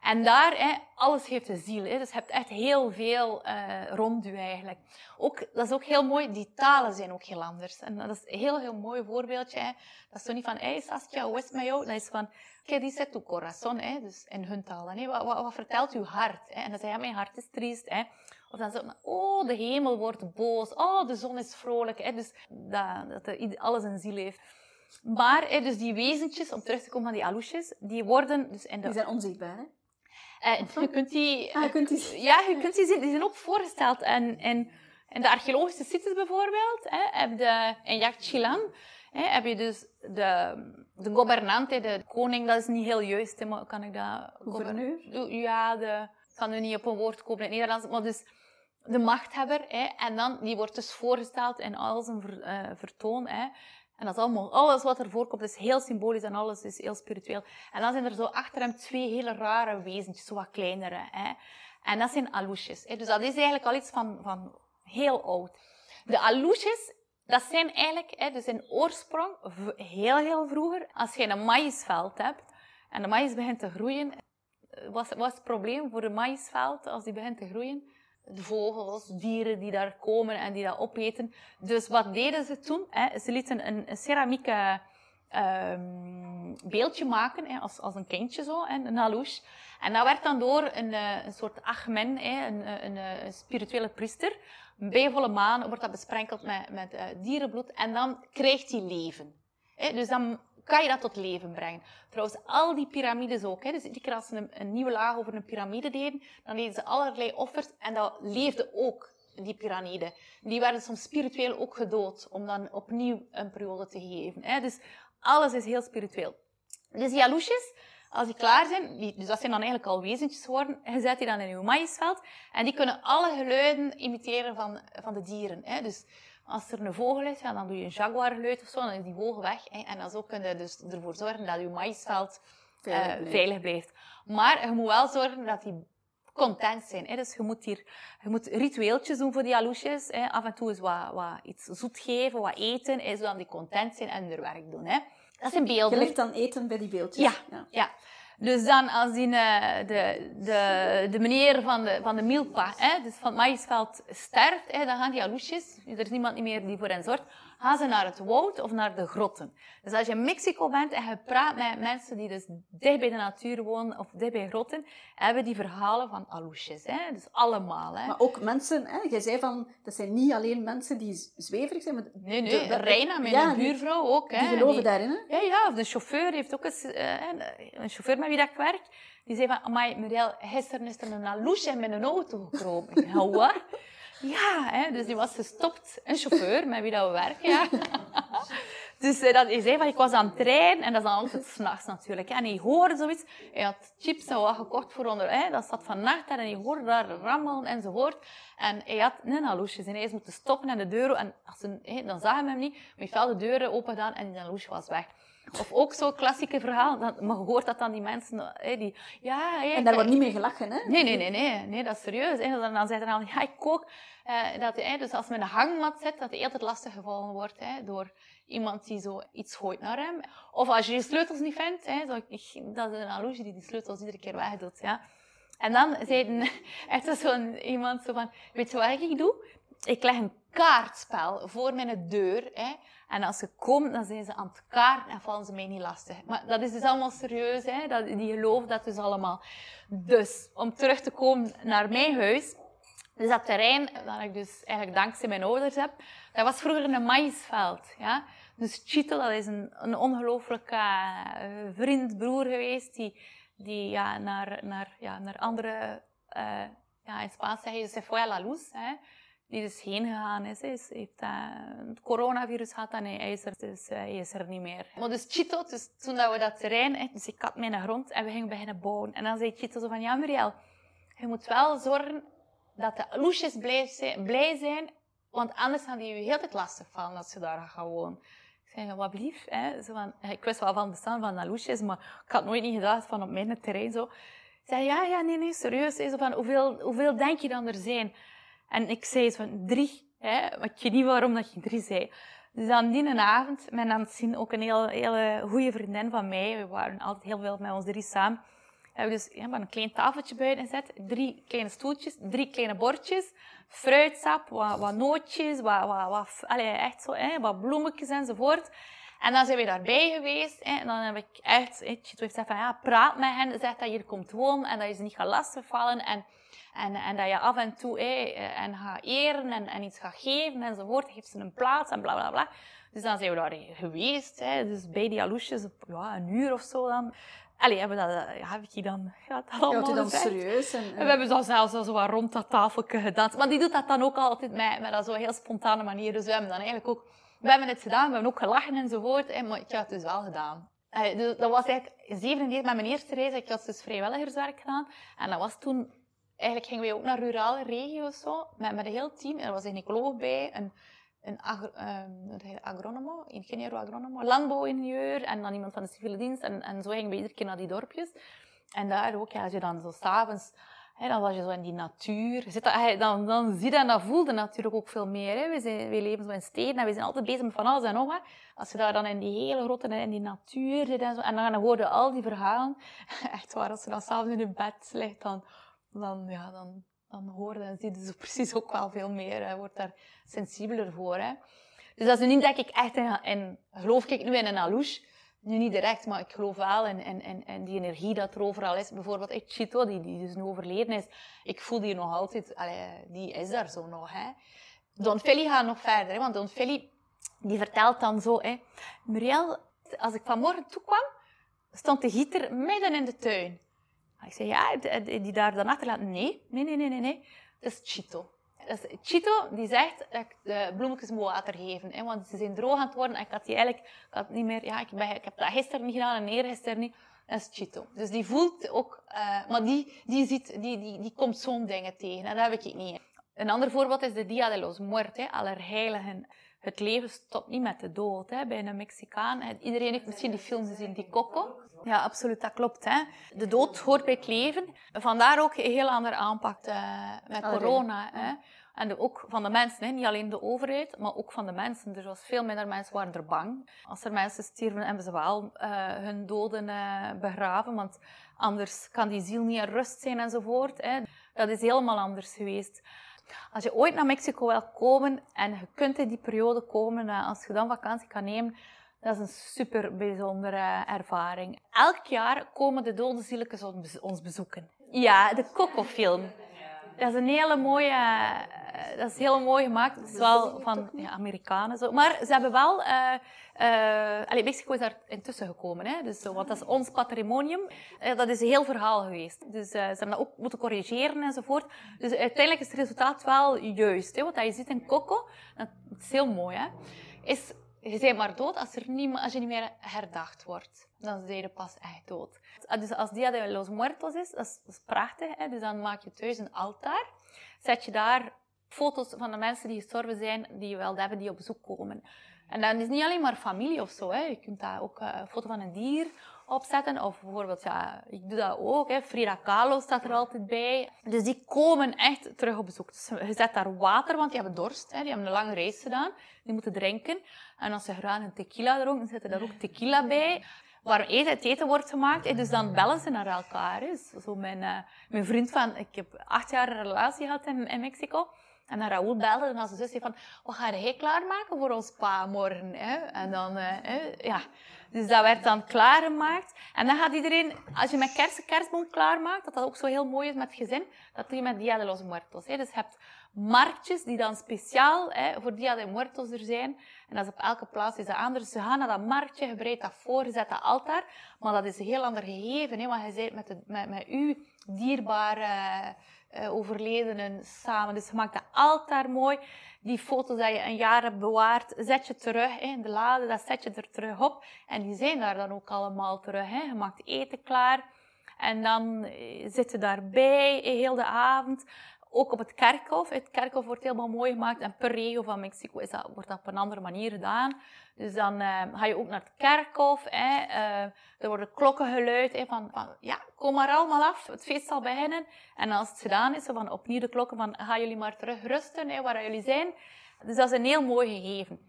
En daar, hè, alles heeft een ziel. Hè. Dus je hebt echt heel veel uh, rond u eigenlijk. Ook, dat is ook heel mooi, die talen zijn ook heel anders. En dat is een heel, heel mooi voorbeeldje. Hè. Dat is zo niet van, hey Saskia, hoe is het met jou? Dat is van, que dice tu corazón? Hè. Dus in hun taal. Hè. Wat, wat, vertelt uw hart? Hè. En dan zeg je, mijn hart is triest. Hè. Of dan zo, oh, de hemel wordt boos. Oh, de zon is vrolijk. Hè. Dus dat, dat alles een ziel heeft. Maar, hè, dus die wezentjes, om terug te komen van die aloesjes, die worden dus in de... Die zijn onzichtbaar, hè? Uh, je kunt die... Ah, je kunt die... Ja, je kunt die zien. Die zijn ook voorgesteld. En, en, in de archeologische sites bijvoorbeeld, hè, heb je, in heb je dus de, de governante, de koning, dat is niet heel juist, hè, maar kan ik dat... Gouverneur? Ja, de, ik kan nu niet op een woord komen in het Nederlands, maar dus de machthebber, hè, en dan, die wordt dus voorgesteld in al zijn uh, vertoon, hè, en dat is allemaal, alles wat er voorkomt is heel symbolisch en alles is heel spiritueel. En dan zijn er zo achter hem twee hele rare wezentjes, zo wat kleinere. Hè. En dat zijn aloesjes. Hè. Dus dat is eigenlijk al iets van, van heel oud. De aloesjes, dat zijn eigenlijk, dus in oorsprong, heel heel vroeger, als je een maïsveld hebt en de maïs begint te groeien, wat was het probleem voor de maïsveld als die begint te groeien? De vogels, dieren die daar komen en die dat opeten. Dus wat deden ze toen? Hè? Ze lieten een, een um, beeldje maken, hè? Als, als een kindje zo, hè? een halouche. En dat werd dan door een, eh, een soort achmen? Een, een, een, spirituele priester, bij volle maan wordt dat besprenkeld met, met dierenbloed en dan krijgt hij leven. Hè? Dus dan kan je dat tot leven brengen. Trouwens, al die piramides ook. Hè. Dus iedere keer als ze een, nieuwe laag over een piramide deden, dan deden ze allerlei offers en dat leefde ook, die piramide. Die werden soms spiritueel ook gedood, om dan opnieuw een periode te geven. Hè. Dus alles is heel spiritueel. Dus die aloesjes, als die klaar zijn, die, dus dat zijn dan eigenlijk al wezentjes geworden, je zet die dan in je maïsveld en die kunnen alle geluiden imiteren van, van de dieren. Hè. Dus als er een vogel is, ja, dan doe je een jaguargeluid of zo, dan is die vogel weg. Hè, en dan zo kun je dus ervoor zorgen dat je maïsveld veilig, uh, blijft. veilig blijft. Maar je moet wel zorgen dat die content zijn. Hè. Dus je moet, hier, je moet ritueeltjes doen voor die aloesjes. Hè. Af en toe eens wat, wat iets zoet geven, wat eten, hè, zodat die content zijn en hun werk doen. Hè. Dat zijn beelden. Je ligt dan eten bij die beeldjes. Ja, ja. ja. Dus dan als die, uh, de, de, de meneer van de, van de milpa, hè, dus van het maïsveld, sterft, hè, dan gaan die aloesjes, er is niemand meer die voor hen zorgt, gaan ze naar het woud of naar de grotten. Dus als je in Mexico bent en je praat met mensen die dus dicht bij de natuur wonen of dicht bij grotten, hebben die verhalen van aloesjes. Hè? Dus allemaal. Hè? Maar ook mensen, hè? jij zei van, dat zijn niet alleen mensen die zweverig zijn, maar... Nee, nee, de, Reina, mijn ja, buurvrouw ook. Hè? Die geloven die, daarin, hè? Ja, ja, of de chauffeur heeft ook eens, uh, een chauffeur met wie dat ik werk, die zei van, amai, Muriel, gisteren is er een aloesje met een auto gekropen. ja, wat? Ja, hè, dus die was gestopt. Een chauffeur met wie dat we werken, ja. dus uh, dat, hij zei van, ik was aan het rijden, en dat is dan altijd s'nachts natuurlijk. En hij hoorde zoiets. Hij had chips en wat gekocht voor onder, hè, dat zat van nacht en hij hoorde daar rammelen enzovoort. En hij had een aloesje en hij is moeten stoppen en de deur, en als ze, hè, dan zagen we hem niet, maar hij de deuren open gedaan en die aloesje was weg. Of ook zo'n klassieke verhaal, dat, maar je hoort dat dan die mensen, hè, die, ja... Hè, en daar wordt niet mee gelachen, hè? Nee, nee, nee, nee, nee dat is serieus. Hè. Dan, dan zei hij dan, ja, ik kook, uh, dat, hè, dus als men een hangmat zet, dat hij altijd lastig gevallen wordt hè, door iemand die zo iets gooit naar hem. Of als je je sleutels niet vindt, hè, zo, ik, dat is een horloge die die sleutels iedere keer wegdoet, ja. En dan zei echt zo'n iemand zo van, weet je wat ik doe? Ik leg een kaartspel voor mijn deur, hè. En als ze komen, dan zijn ze aan het kaarten en vallen ze mij niet lastig. Maar dat is dus allemaal serieus, hè. Dat, die geloven dat dus allemaal. Dus, om terug te komen naar mijn huis. Dus dat terrein, dat ik dus eigenlijk dankzij mijn ouders heb, dat was vroeger een maïsveld. Ja? Dus Chito, dat is een, een ongelooflijke uh, vriend, broer geweest, die, die ja, naar, naar, ja, naar andere, uh, ja, in Spaans zeg je, se fue a la luz, hè? Die dus heen gegaan is. Hij heeft het coronavirus gehad en hij is er, dus hij is er niet meer. Maar dus Chito, dus toen dat we dat terrein, dus ik had mijn grond en we gingen beginnen bouwen. En dan zei Chito zo van, ja Muriel, je moet wel zorgen dat de loesjes blij zijn, want anders gaan die je heel tijd lastig vallen als ze daar gaan wonen. Ik zei, wat blief, hè? Zo van, ik wist wel van het bestaan van aloesjes, maar ik had nooit niet gedacht van op mijn terrein zo. Ik zei, ja, ja, nee, nee, serieus. Zo van, hoeveel, hoeveel denk je dan er zijn? En ik zei van, drie. Hè? Maar ik weet niet waarom dat je drie zei. Dus dan die avond, mijn zien ook een heel, hele goede vriendin van mij. We waren altijd heel veel met ons drie samen. We hebben dus ja, een klein tafeltje buiten gezet, drie kleine stoeltjes, drie kleine bordjes, fruitsap, wat, wat nootjes, wat, wat, wat, echt zo, hè, wat bloemetjes enzovoort. En dan zijn we daarbij geweest. Hè, en dan heb ik echt, heeft gezegd van, ja, praat met hen, zeg dat je hier komt wonen en dat je ze niet gaat lastigvallen. En, en, en dat je af en toe hè, en gaat eren en, en iets gaat geven enzovoort. Geef ze een plaats en bla bla bla. Dus dan zijn we daar geweest. Hè, dus bij die aloesjes, ja, een uur of zo dan. Allee, hebben dat, ja, heb ik dan, ja, dat allemaal Ja, dan serieus. En, En we hebben dan zelfs zo wat rond dat tafeltje gedanst. Maar die doet dat dan ook altijd met, met dat zo heel spontane manier. Dus we hebben dan eigenlijk ook... We hebben het gedaan, we hebben ook gelachen enzovoort. Hè, maar ik had het dus wel gedaan. Allee, dus dat was eigenlijk 97 met mijn eerste reis. Ik had dus vrijwilligerswerk gedaan. En dat was toen... Eigenlijk gingen we ook naar rurale regio's zo. Met, met een heel team. Er was een ecoloog bij, een, een ehm, agronomo, ingenieur agronomo, landbouwingenieur en dan iemand van de civiele dienst. En, en zo gingen we iedere keer naar die dorpjes. En daar ook, als je dan zo s'avonds, dan was je zo in die natuur. Zit dat, dan, dan zie je en dat voelde natuurlijk ook veel meer. Hè. We, zijn, we leven zo in steden en we zijn altijd bezig met van alles en nog wat. Als je daar dan in die hele grote, in die natuur zit en zo, en dan hoor al die verhalen. Echt waar, als je dan s'avonds in je bed ligt, dan, dan, ja, dan, dan hoor en zie je precies ook wel veel meer. Je wordt daar sensibeler voor. Hè. Dus dat is nu niet dat ik echt in, in geloof ik nu in een alouche. Nu niet direct, maar ik geloof wel in, in, in, in die energie dat er overal is. Bijvoorbeeld echt Chito, die, die dus nu overleden is. Ik voel die nog altijd, allee, die is daar zo nog. Hè. Don Philly gaat nog verder, hè, want Don Philly die vertelt dan zo, hè, Muriel, als ik vanmorgen toekwam, stond de gieter midden in de tuin. Ik zei, ja, die daar dan achter laat. Nee, nee, nee, nee, nee, nee. Dat is Chito. Is Chito die zegt dat ik de bloemetjes moet water geven. Hè, want ze zijn droog aan het worden. En ik had die eigenlijk ik had niet meer... Ja, ik, ben, ik heb dat gisteren niet gedaan en eergisteren niet. Dat is Chito. Dus die voelt ook... eh, maar die, die, ziet, die, die, die komt zo'n dingen tegen. En dat heb ik niet. Een ander voorbeeld is de Dia de los Muertos. Allerheiligen. Het leven stopt niet met de dood. Hè. Bij een Mexicaan. Iedereen heeft misschien die film gezien, die Coco. Ja, absoluut, dat klopt. Hè. De dood hoort bij het leven. Vandaar ook een heel andere aanpak eh, met corona. Hè. En ook van de mensen, hè. niet alleen de overheid, maar ook van de mensen. Er was veel minder mensen waren er bang. Als er mensen stierven, hebben ze wel eh, hun doden eh, begraven, want anders kan die ziel niet in rust zijn enzovoort. Hè. Dat is helemaal anders geweest. Als je ooit naar Mexico wil komen en je kunt in die periode komen, eh, als je dan vakantie kan nemen, dat is een super bijzondere ervaring. Elk jaar komen de dode zieltjes ons ons bezoeken. Ja, de Coco-film. Dat is een hele mooie, eh, dat is heel mooi gemaakt. Het is wel van ja, Amerikanen zo. Maar ze hebben wel, eh eh, allee, Mexico is daar intussen gekomen, hè? Dus, want dat is ons patrimonium. Dat is een heel verhaal geweest. Dus eh, ze hebben dat ook moeten corrigeren enzovoort. Dus uiteindelijk is het resultaat wel juist. Hè? Wat je ziet in Coco, dat is heel mooi, hè? Is, je bent maar dood als, er niet, als je niet meer herdacht wordt. Dan ben je pas echt dood. Dus als Dia de los Muertos is, dat is, prachtig. Hè? Dus dan maak je thuis een altaar. Zet je daar foto's van de mensen die gestorven zijn, die je wel hebben, die op bezoek komen. En dan is niet alleen maar familie of zo. Hè. Je kunt daar ook eh, een foto van een dier opzetten. Of bijvoorbeeld, ja, ik doe dat ook. Hè. Frida Kahlo staat er altijd bij. Dus die komen echt terug op bezoek. Dus je zet daar water, want die hebben dorst. Hè. Die hebben een lange reis gedaan. Die moeten drinken. En als ze graag een tequila dronken, zet er daar ook tequila bij. Waar eten, eten wordt gemaakt. hè. Dus dan bellen ze naar elkaar. Zo mijn, eh, mijn vriend van... Ik heb acht jaar een relatie gehad in Mexico. En dan Raoul belde en als zus zei van, wat ga jij klaarmaken voor ons pa morgen? Hè? En dan, eh, ja. Dus dat werd dan klaargemaakt. En dan gaat iedereen, als je met kersen kerstboom klaarmaakt, dat dat ook zo heel mooi is met het gezin, dat doe je met Dia de los Muertos. Hè? Dus je hebt marktjes die dan speciaal hè, voor Dia de Muertos er zijn. En dat is op elke plaats is dat anders. Ze gaan naar dat marktje, je bereidt dat voor, je zet dat altaar. Maar dat is een heel ander gegeven, hè? want je bent met, de, met, met uw dierbare eh, overledenen samen. Dus je maakt dat altaar mooi. Die foto's die je een jaar hebt bewaard, zet je terug in de lade, dat zet je er terug op. En die zijn daar dan ook allemaal terug. Hè. Je maakt eten klaar. En dan eh, zit je daarbij heel de avond. Ook op het kerkhof. Het kerkhof wordt helemaal mooi gemaakt. En per regio van Mexico is dat, wordt dat op een andere manier gedaan. Dus dan eh, ga je ook naar het kerkhof. Hè. Eh, er worden klokken geluid. Hè, van, ja, kom maar allemaal af. Het feest zal beginnen. En als het gedaan is, van opnieuw de klokken van, gaan jullie maar terug rusten hè, waar jullie zijn. Dus dat is een heel mooi gegeven.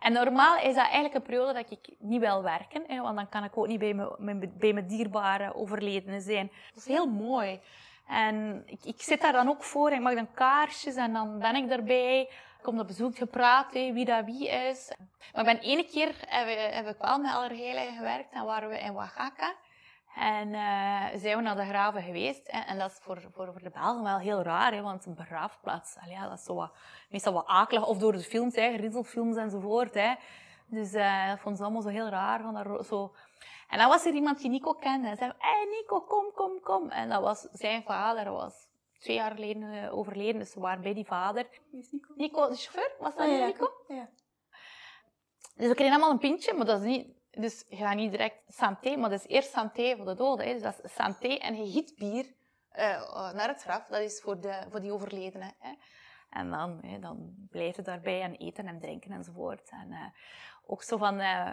En normaal is dat eigenlijk een periode dat ik niet wil werken, hè, want dan kan ik ook niet bij mijn, bij mijn dierbare overledenen zijn. Dat is heel mooi. En ik, ik zit daar dan ook voor en ik mag dan kaarsjes en dan ben ik erbij. Kom op bezoek gepraat, wie dat wie is. Maar ben ene keer heb, heb ik wel met Allerheiligen gewerkt en waren we in Oaxaca. En uh, zijn we naar de graven geweest. Hè? En dat is voor, voor, voor de Belgen wel heel raar, hè? want een begraafplaats, dat is zo wat, meestal wat akelig. Of door de films, hè? riddelfilms enzovoort. Hè? Dus uh, dat vond ze allemaal zo heel raar. Van zo. En dan was er iemand die Nico kende. En zei, hé hey, Nico, kom, kom, kom. En dat was zijn vader, was twee jaar geleden uh, overleden. Dus ze waren bij die vader. Wie is Nico? Nico, de chauffeur, was dat Ah, ja. Nico? Ja. Dus we kregen allemaal een pintje, maar dat is niet... Dus je gaat niet direct santé, maar dat is eerst santé voor de doden. Hè. Dus dat is santé en je giet bier uh, naar het graf. Dat is voor, de, voor die overledenen. Hè. En dan, hè, dan blijf je daarbij en eten en drinken enzovoort. En uh, ook zo van uh,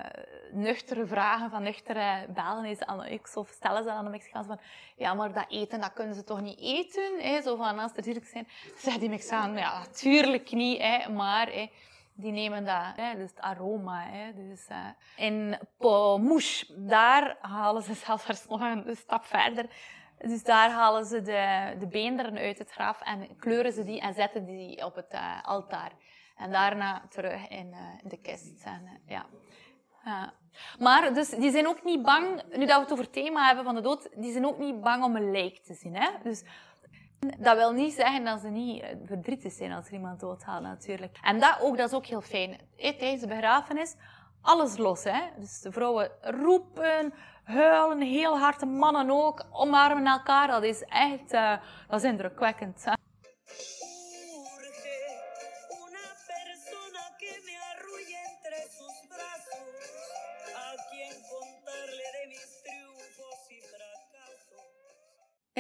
nuchtere vragen van nuchtere Belgen. Is aan, stellen ze aan de Mexicaans van, ja, maar dat eten, dat kunnen ze toch niet eten? Hè? Zo van, als er dierlijk zijn. Zeg die Mexicaan, ja, natuurlijk niet, hè, maar... Hè, die nemen dat, hè, dus het aroma. Hè, dus, uh, in Pomouche, daar halen ze zelfs nog een stap verder. Dus daar halen ze de, de beenderen uit het graf en kleuren ze die en zetten die op het uh, altaar. En daarna terug in, in de kist. Ja. Ja. Maar dus, die zijn ook niet bang, nu dat we het over het thema hebben van de dood, die zijn ook niet bang om een lijk te zien. Hè? Dus dat wil niet zeggen dat ze niet verdrietig zijn als er iemand doodgaat, natuurlijk. En dat ook, dat is ook heel fijn. Tijdens de begrafenis, alles los. Hè? Dus de vrouwen roepen, huilen, heel hard. De mannen ook, omarmen elkaar. Dat is echt, uh, dat is indrukwekkend.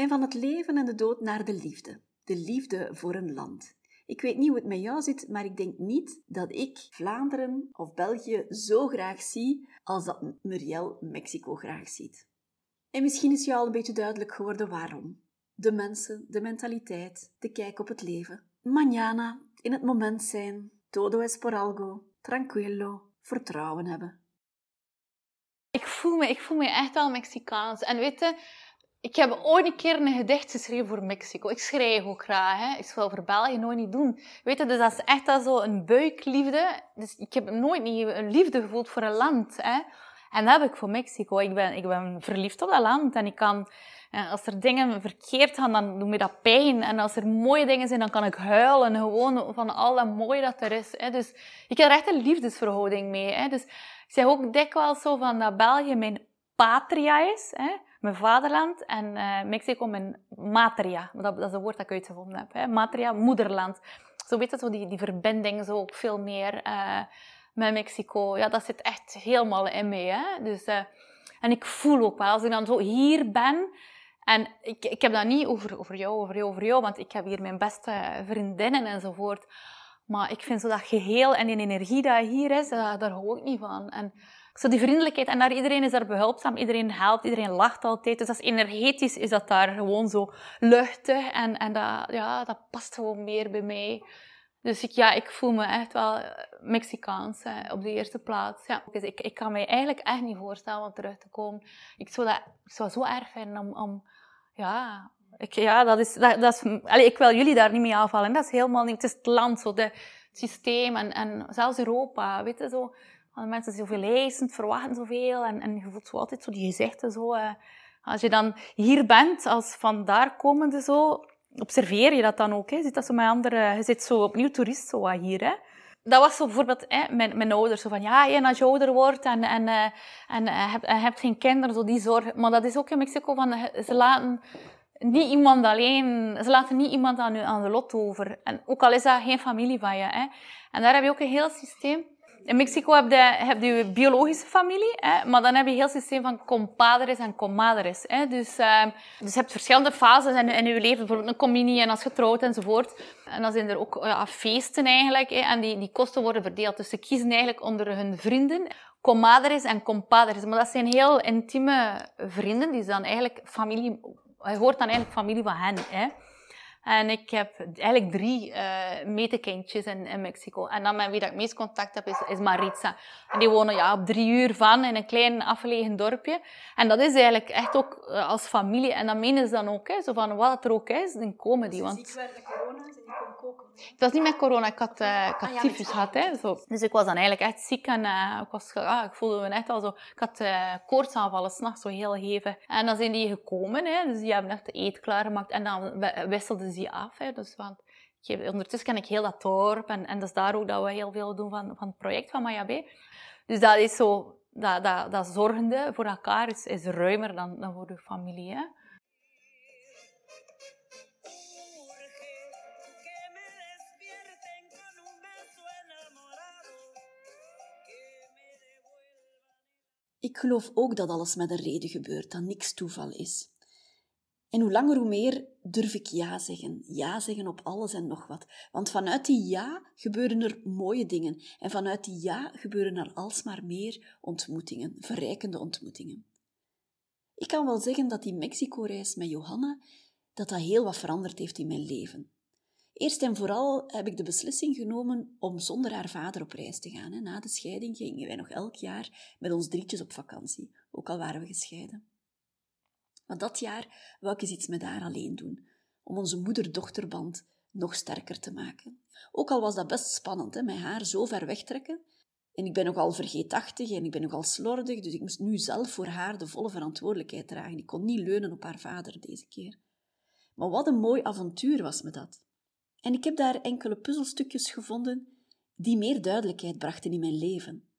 Van het leven en de dood naar de liefde. De liefde voor een land. Ik weet niet hoe het met jou zit, maar ik denk niet dat ik Vlaanderen of België zo graag zie als dat Muriel Mexico graag ziet. En misschien is jou al een beetje duidelijk geworden waarom. De mensen, de mentaliteit, de kijk op het leven. Mañana, in het moment zijn, todo es por algo, tranquilo, vertrouwen hebben. Ik voel me, ik voel me echt wel Mexicaans. En weet je, ik heb ooit een keer een gedicht geschreven voor Mexico. Ik schrijf ook graag. Hè. Ik zal voor België nooit niet doen. Weet je, dus dat is echt al zo een buikliefde. Dus ik heb nooit niet een liefde gevoeld voor een land. Hè. En dat heb ik voor Mexico. Ik ben, ik ben verliefd op dat land. En ik kan, als er dingen verkeerd gaan, dan doet me dat pijn. En als er mooie dingen zijn, dan kan ik huilen. Gewoon van al dat mooie dat er is. Hè. Dus ik heb er echt een liefdesverhouding mee. Hè. Dus ik zeg ook dikwijls zo van dat België mijn patria is. Hè mijn vaderland en uh, Mexico mijn matria. Dat, dat, is een woord dat ik uitgevonden heb. Hè. Matria, moederland. Zo weet je, zo die, die verbinding zo ook veel meer uh, met Mexico. Ja, dat zit echt helemaal in mij. Hè. Dus, uh, en ik voel ook wel, als ik dan zo hier ben... En ik, ik heb dat niet over, over jou, over jou, over jou, want ik heb hier mijn beste vriendinnen enzovoort. Maar ik vind zo dat geheel en die energie die hier is, daar, daar hou ik niet van. En, zo die vriendelijkheid. En daar, iedereen is daar behulpzaam, iedereen helpt, iedereen lacht altijd. Dus is energetisch, is dat daar gewoon zo luchtig. En, en dat, ja, dat past gewoon meer bij mij. Dus ik, ja, ik voel me echt wel Mexicaans hè, op de eerste plaats. Ja. Dus ik, ik kan me eigenlijk echt niet voorstellen om terug te komen. Ik zou dat ik zo erg vinden om... om ja, ik, ja, dat is... Dat, dat is allez, ik wil jullie daar niet mee aanvallen. Dat is helemaal niet... Het is het land, zo, de, het systeem en, en zelfs Europa. Weet je, zo... Mensen zijn zoveel eisend, verwachten zoveel. En, en je voelt zo altijd zo die gezichten zo... Uh, als je dan hier bent, als vandaar komende zo, observeer je dat dan ook. Hè? Zit dat zo met andere, je zit zo opnieuw toerist zo hier. Hè? Dat was bijvoorbeeld hè, mijn, mijn ouders. Zo van, ja, en als je ouder wordt en, en, uh, en uh, hebt, hebt geen kinderen, zo die zorg. Maar dat is ook in Mexico van, ze laten niet iemand alleen, ze laten niet iemand aan, aan de lot over. En ook al is dat geen familie van je. Hè? En daar heb je ook een heel systeem. In Mexico heb je, heb biologische familie, hè, maar dan heb je heel systeem van compadres en comadres. Hè. Dus, uh, dus je hebt verschillende fases in, in je leven, bijvoorbeeld een communie en als getrouwd enzovoort. En dan zijn er ook ja, feesten eigenlijk, hè, en die, die kosten worden verdeeld. Dus ze kiezen eigenlijk onder hun vrienden comadres en compadres. Maar dat zijn heel intieme vrienden, die zijn dan eigenlijk familie, je hoort dan eigenlijk familie van hen. Hè. En ik heb eigenlijk drie uh, metekindjes in, in Mexico. En dan met wie dat ik meest contact heb, is, is Maritza. En die wonen ja, op drie uur van in een klein afgelegen dorpje. En dat is eigenlijk echt ook uh, als familie. En dat menen ze dan ook, hè, zo van wat er ook is, dan komen die. Want... Ziek corona, ze komen koken. Het was niet met corona, ik had, uh, ik had ah, ja, tyfus gehad. Hè, zo. Dus ik was dan eigenlijk echt ziek en uh, ik, was, ah, ik voelde me echt al zo... Ik had uh, koortsaanvallen, s'nachts zo heel hevig. En dan zijn die gekomen, hè, dus die hebben echt de eet klaargemaakt. En dan wisselden ze die af. Hè, dus, want, ondertussen ken ik heel dat dorp en, en dat is daar ook dat we heel veel doen van, van het project van Mayabe. Dus dat is zo... Dat, dat, dat zorgende voor elkaar is, is ruimer dan, dan voor de familie. Hè. Ik geloof ook dat alles met een reden gebeurt, dat niks toeval is. En hoe langer hoe meer durf ik ja zeggen. Ja zeggen op alles en nog wat. Want vanuit die ja gebeuren er mooie dingen. En vanuit die ja gebeuren er alsmaar meer ontmoetingen, verrijkende ontmoetingen. Ik kan wel zeggen dat die Mexico-reis met Johanna, dat dat heel wat veranderd heeft in mijn leven. Eerst en vooral heb ik de beslissing genomen om zonder haar vader op reis te gaan. Na de scheiding gingen wij nog elk jaar met ons drietjes op vakantie, ook al waren we gescheiden. Maar dat jaar wou ik eens iets met haar alleen doen, om onze moeder-dochterband nog sterker te maken. Ook al was dat best spannend, met haar zo ver wegtrekken. En ik ben nogal vergeetachtig en ik ben nogal slordig, dus ik moest nu zelf voor haar de volle verantwoordelijkheid dragen. Ik kon niet leunen op haar vader deze keer. Maar wat een mooi avontuur was me dat. En ik heb daar enkele puzzelstukjes gevonden die meer duidelijkheid brachten in mijn leven.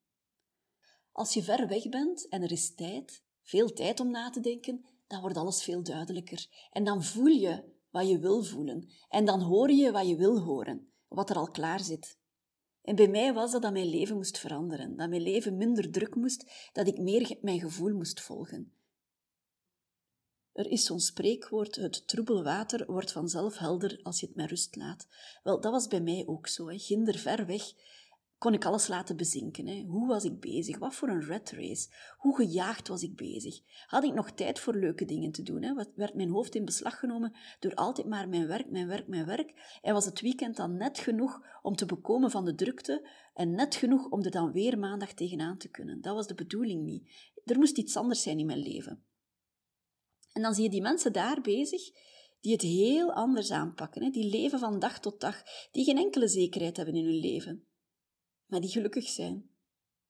Als je ver weg bent en er is tijd, veel tijd om na te denken, dan wordt alles veel duidelijker. En dan voel je wat je wil voelen. En dan hoor je wat je wil horen, wat er al klaar zit. En bij mij was dat dat mijn leven moest veranderen, dat mijn leven minder druk moest, dat ik meer mijn gevoel moest volgen. Er is zo'n spreekwoord, het troebele water wordt vanzelf helder als je het met rust laat. Wel, dat was bij mij ook zo. Hè. Ginder ver weg kon ik alles laten bezinken. Hè. Hoe was ik bezig? Wat voor een red race? Hoe gejaagd was ik bezig? Had ik nog tijd voor leuke dingen te doen? Hè? Werd mijn hoofd in beslag genomen door altijd maar mijn werk, mijn werk, mijn werk? En was het weekend dan net genoeg om te bekomen van de drukte en net genoeg om er dan weer maandag tegenaan te kunnen? Dat was de bedoeling niet. Er moest iets anders zijn in mijn leven. En dan zie je die mensen daar bezig, die het heel anders aanpakken. Hè? Die leven van dag tot dag, die geen enkele zekerheid hebben in hun leven, maar die gelukkig zijn.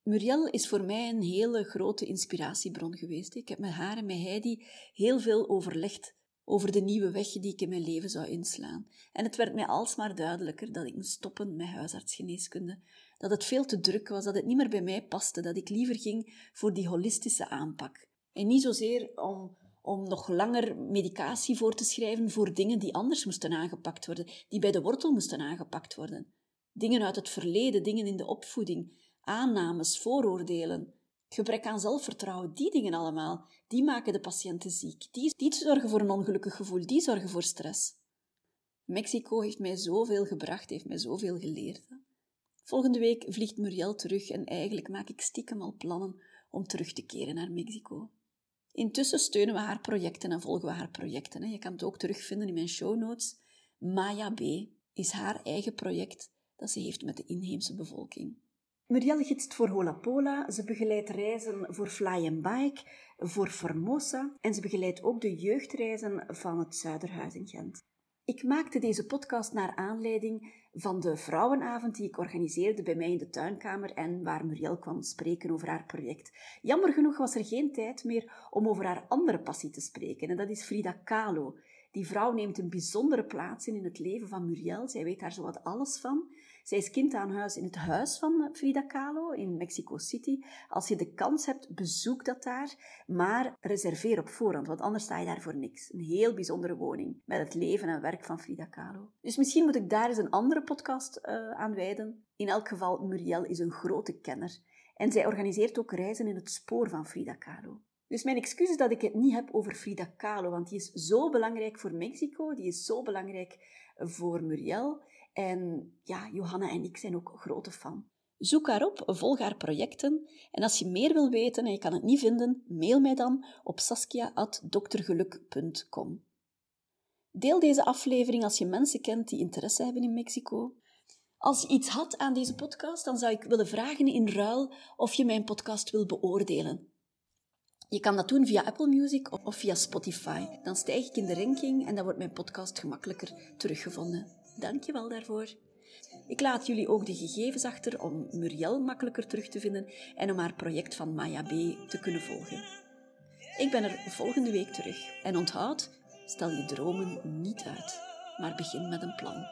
Muriel is voor mij een hele grote inspiratiebron geweest. Ik heb met haar en met Heidi heel veel overlegd over de nieuwe weg die ik in mijn leven zou inslaan. En het werd mij alsmaar duidelijker dat ik moest stoppen met huisartsgeneeskunde. Dat het veel te druk was, dat het niet meer bij mij paste, dat ik liever ging voor die holistische aanpak. En niet zozeer om om nog langer medicatie voor te schrijven voor dingen die anders moesten aangepakt worden, die bij de wortel moesten aangepakt worden. Dingen uit het verleden, dingen in de opvoeding, aannames, vooroordelen, gebrek aan zelfvertrouwen, die dingen allemaal, die maken de patiënten ziek. Die, die zorgen voor een ongelukkig gevoel, die zorgen voor stress. Mexico heeft mij zoveel gebracht, heeft mij zoveel geleerd. Volgende week vliegt Muriel terug en eigenlijk maak ik stiekem al plannen om terug te keren naar Mexico. Intussen steunen we haar projecten en volgen we haar projecten. Je kan het ook terugvinden in mijn show notes. Maya B is haar eigen project dat ze heeft met de inheemse bevolking. Muriel gidst voor Holapola, ze begeleidt reizen voor Fly and Bike, voor Formosa en ze begeleidt ook de jeugdreizen van het Zuiderhuis in Gent. Ik maakte deze podcast naar aanleiding van de vrouwenavond die ik organiseerde bij mij in de tuinkamer en waar Muriel kwam spreken over haar project. Jammer genoeg was er geen tijd meer om over haar andere passie te spreken en dat is Frida Kahlo. Die vrouw neemt een bijzondere plaats in in het leven van Muriel. Zij weet daar zowat alles van. Zij is kind aan huis in het huis van Frida Kahlo in Mexico City. Als je de kans hebt, bezoek dat daar, maar reserveer op voorhand, want anders sta je daar voor niks. Een heel bijzondere woning met het leven en werk van Frida Kahlo. Dus misschien moet ik daar eens een andere podcast uh, aan wijden. In elk geval, Muriel is een grote kenner en zij organiseert ook reizen in het spoor van Frida Kahlo. Dus mijn excuus dat ik het niet heb over Frida Kahlo, want die is zo belangrijk voor Mexico, die is zo belangrijk voor Muriel. En ja, Johanna en ik zijn ook grote fan. Zoek haar op, volg haar projecten. En als je meer wil weten en je kan het niet vinden, mail mij dan op saskia.doktergeluk.com. Deel deze aflevering als je mensen kent die interesse hebben in Mexico. Als je iets had aan deze podcast, dan zou ik willen vragen in ruil of je mijn podcast wil beoordelen. Je kan dat doen via Apple Music of via Spotify. Dan stijg ik in de ranking en dan wordt mijn podcast gemakkelijker teruggevonden. Dank je wel daarvoor. Ik laat jullie ook de gegevens achter om Muriel makkelijker terug te vinden en om haar project van Maya B te kunnen volgen. Ik ben er volgende week terug. En onthoud, stel je dromen niet uit, maar begin met een plan.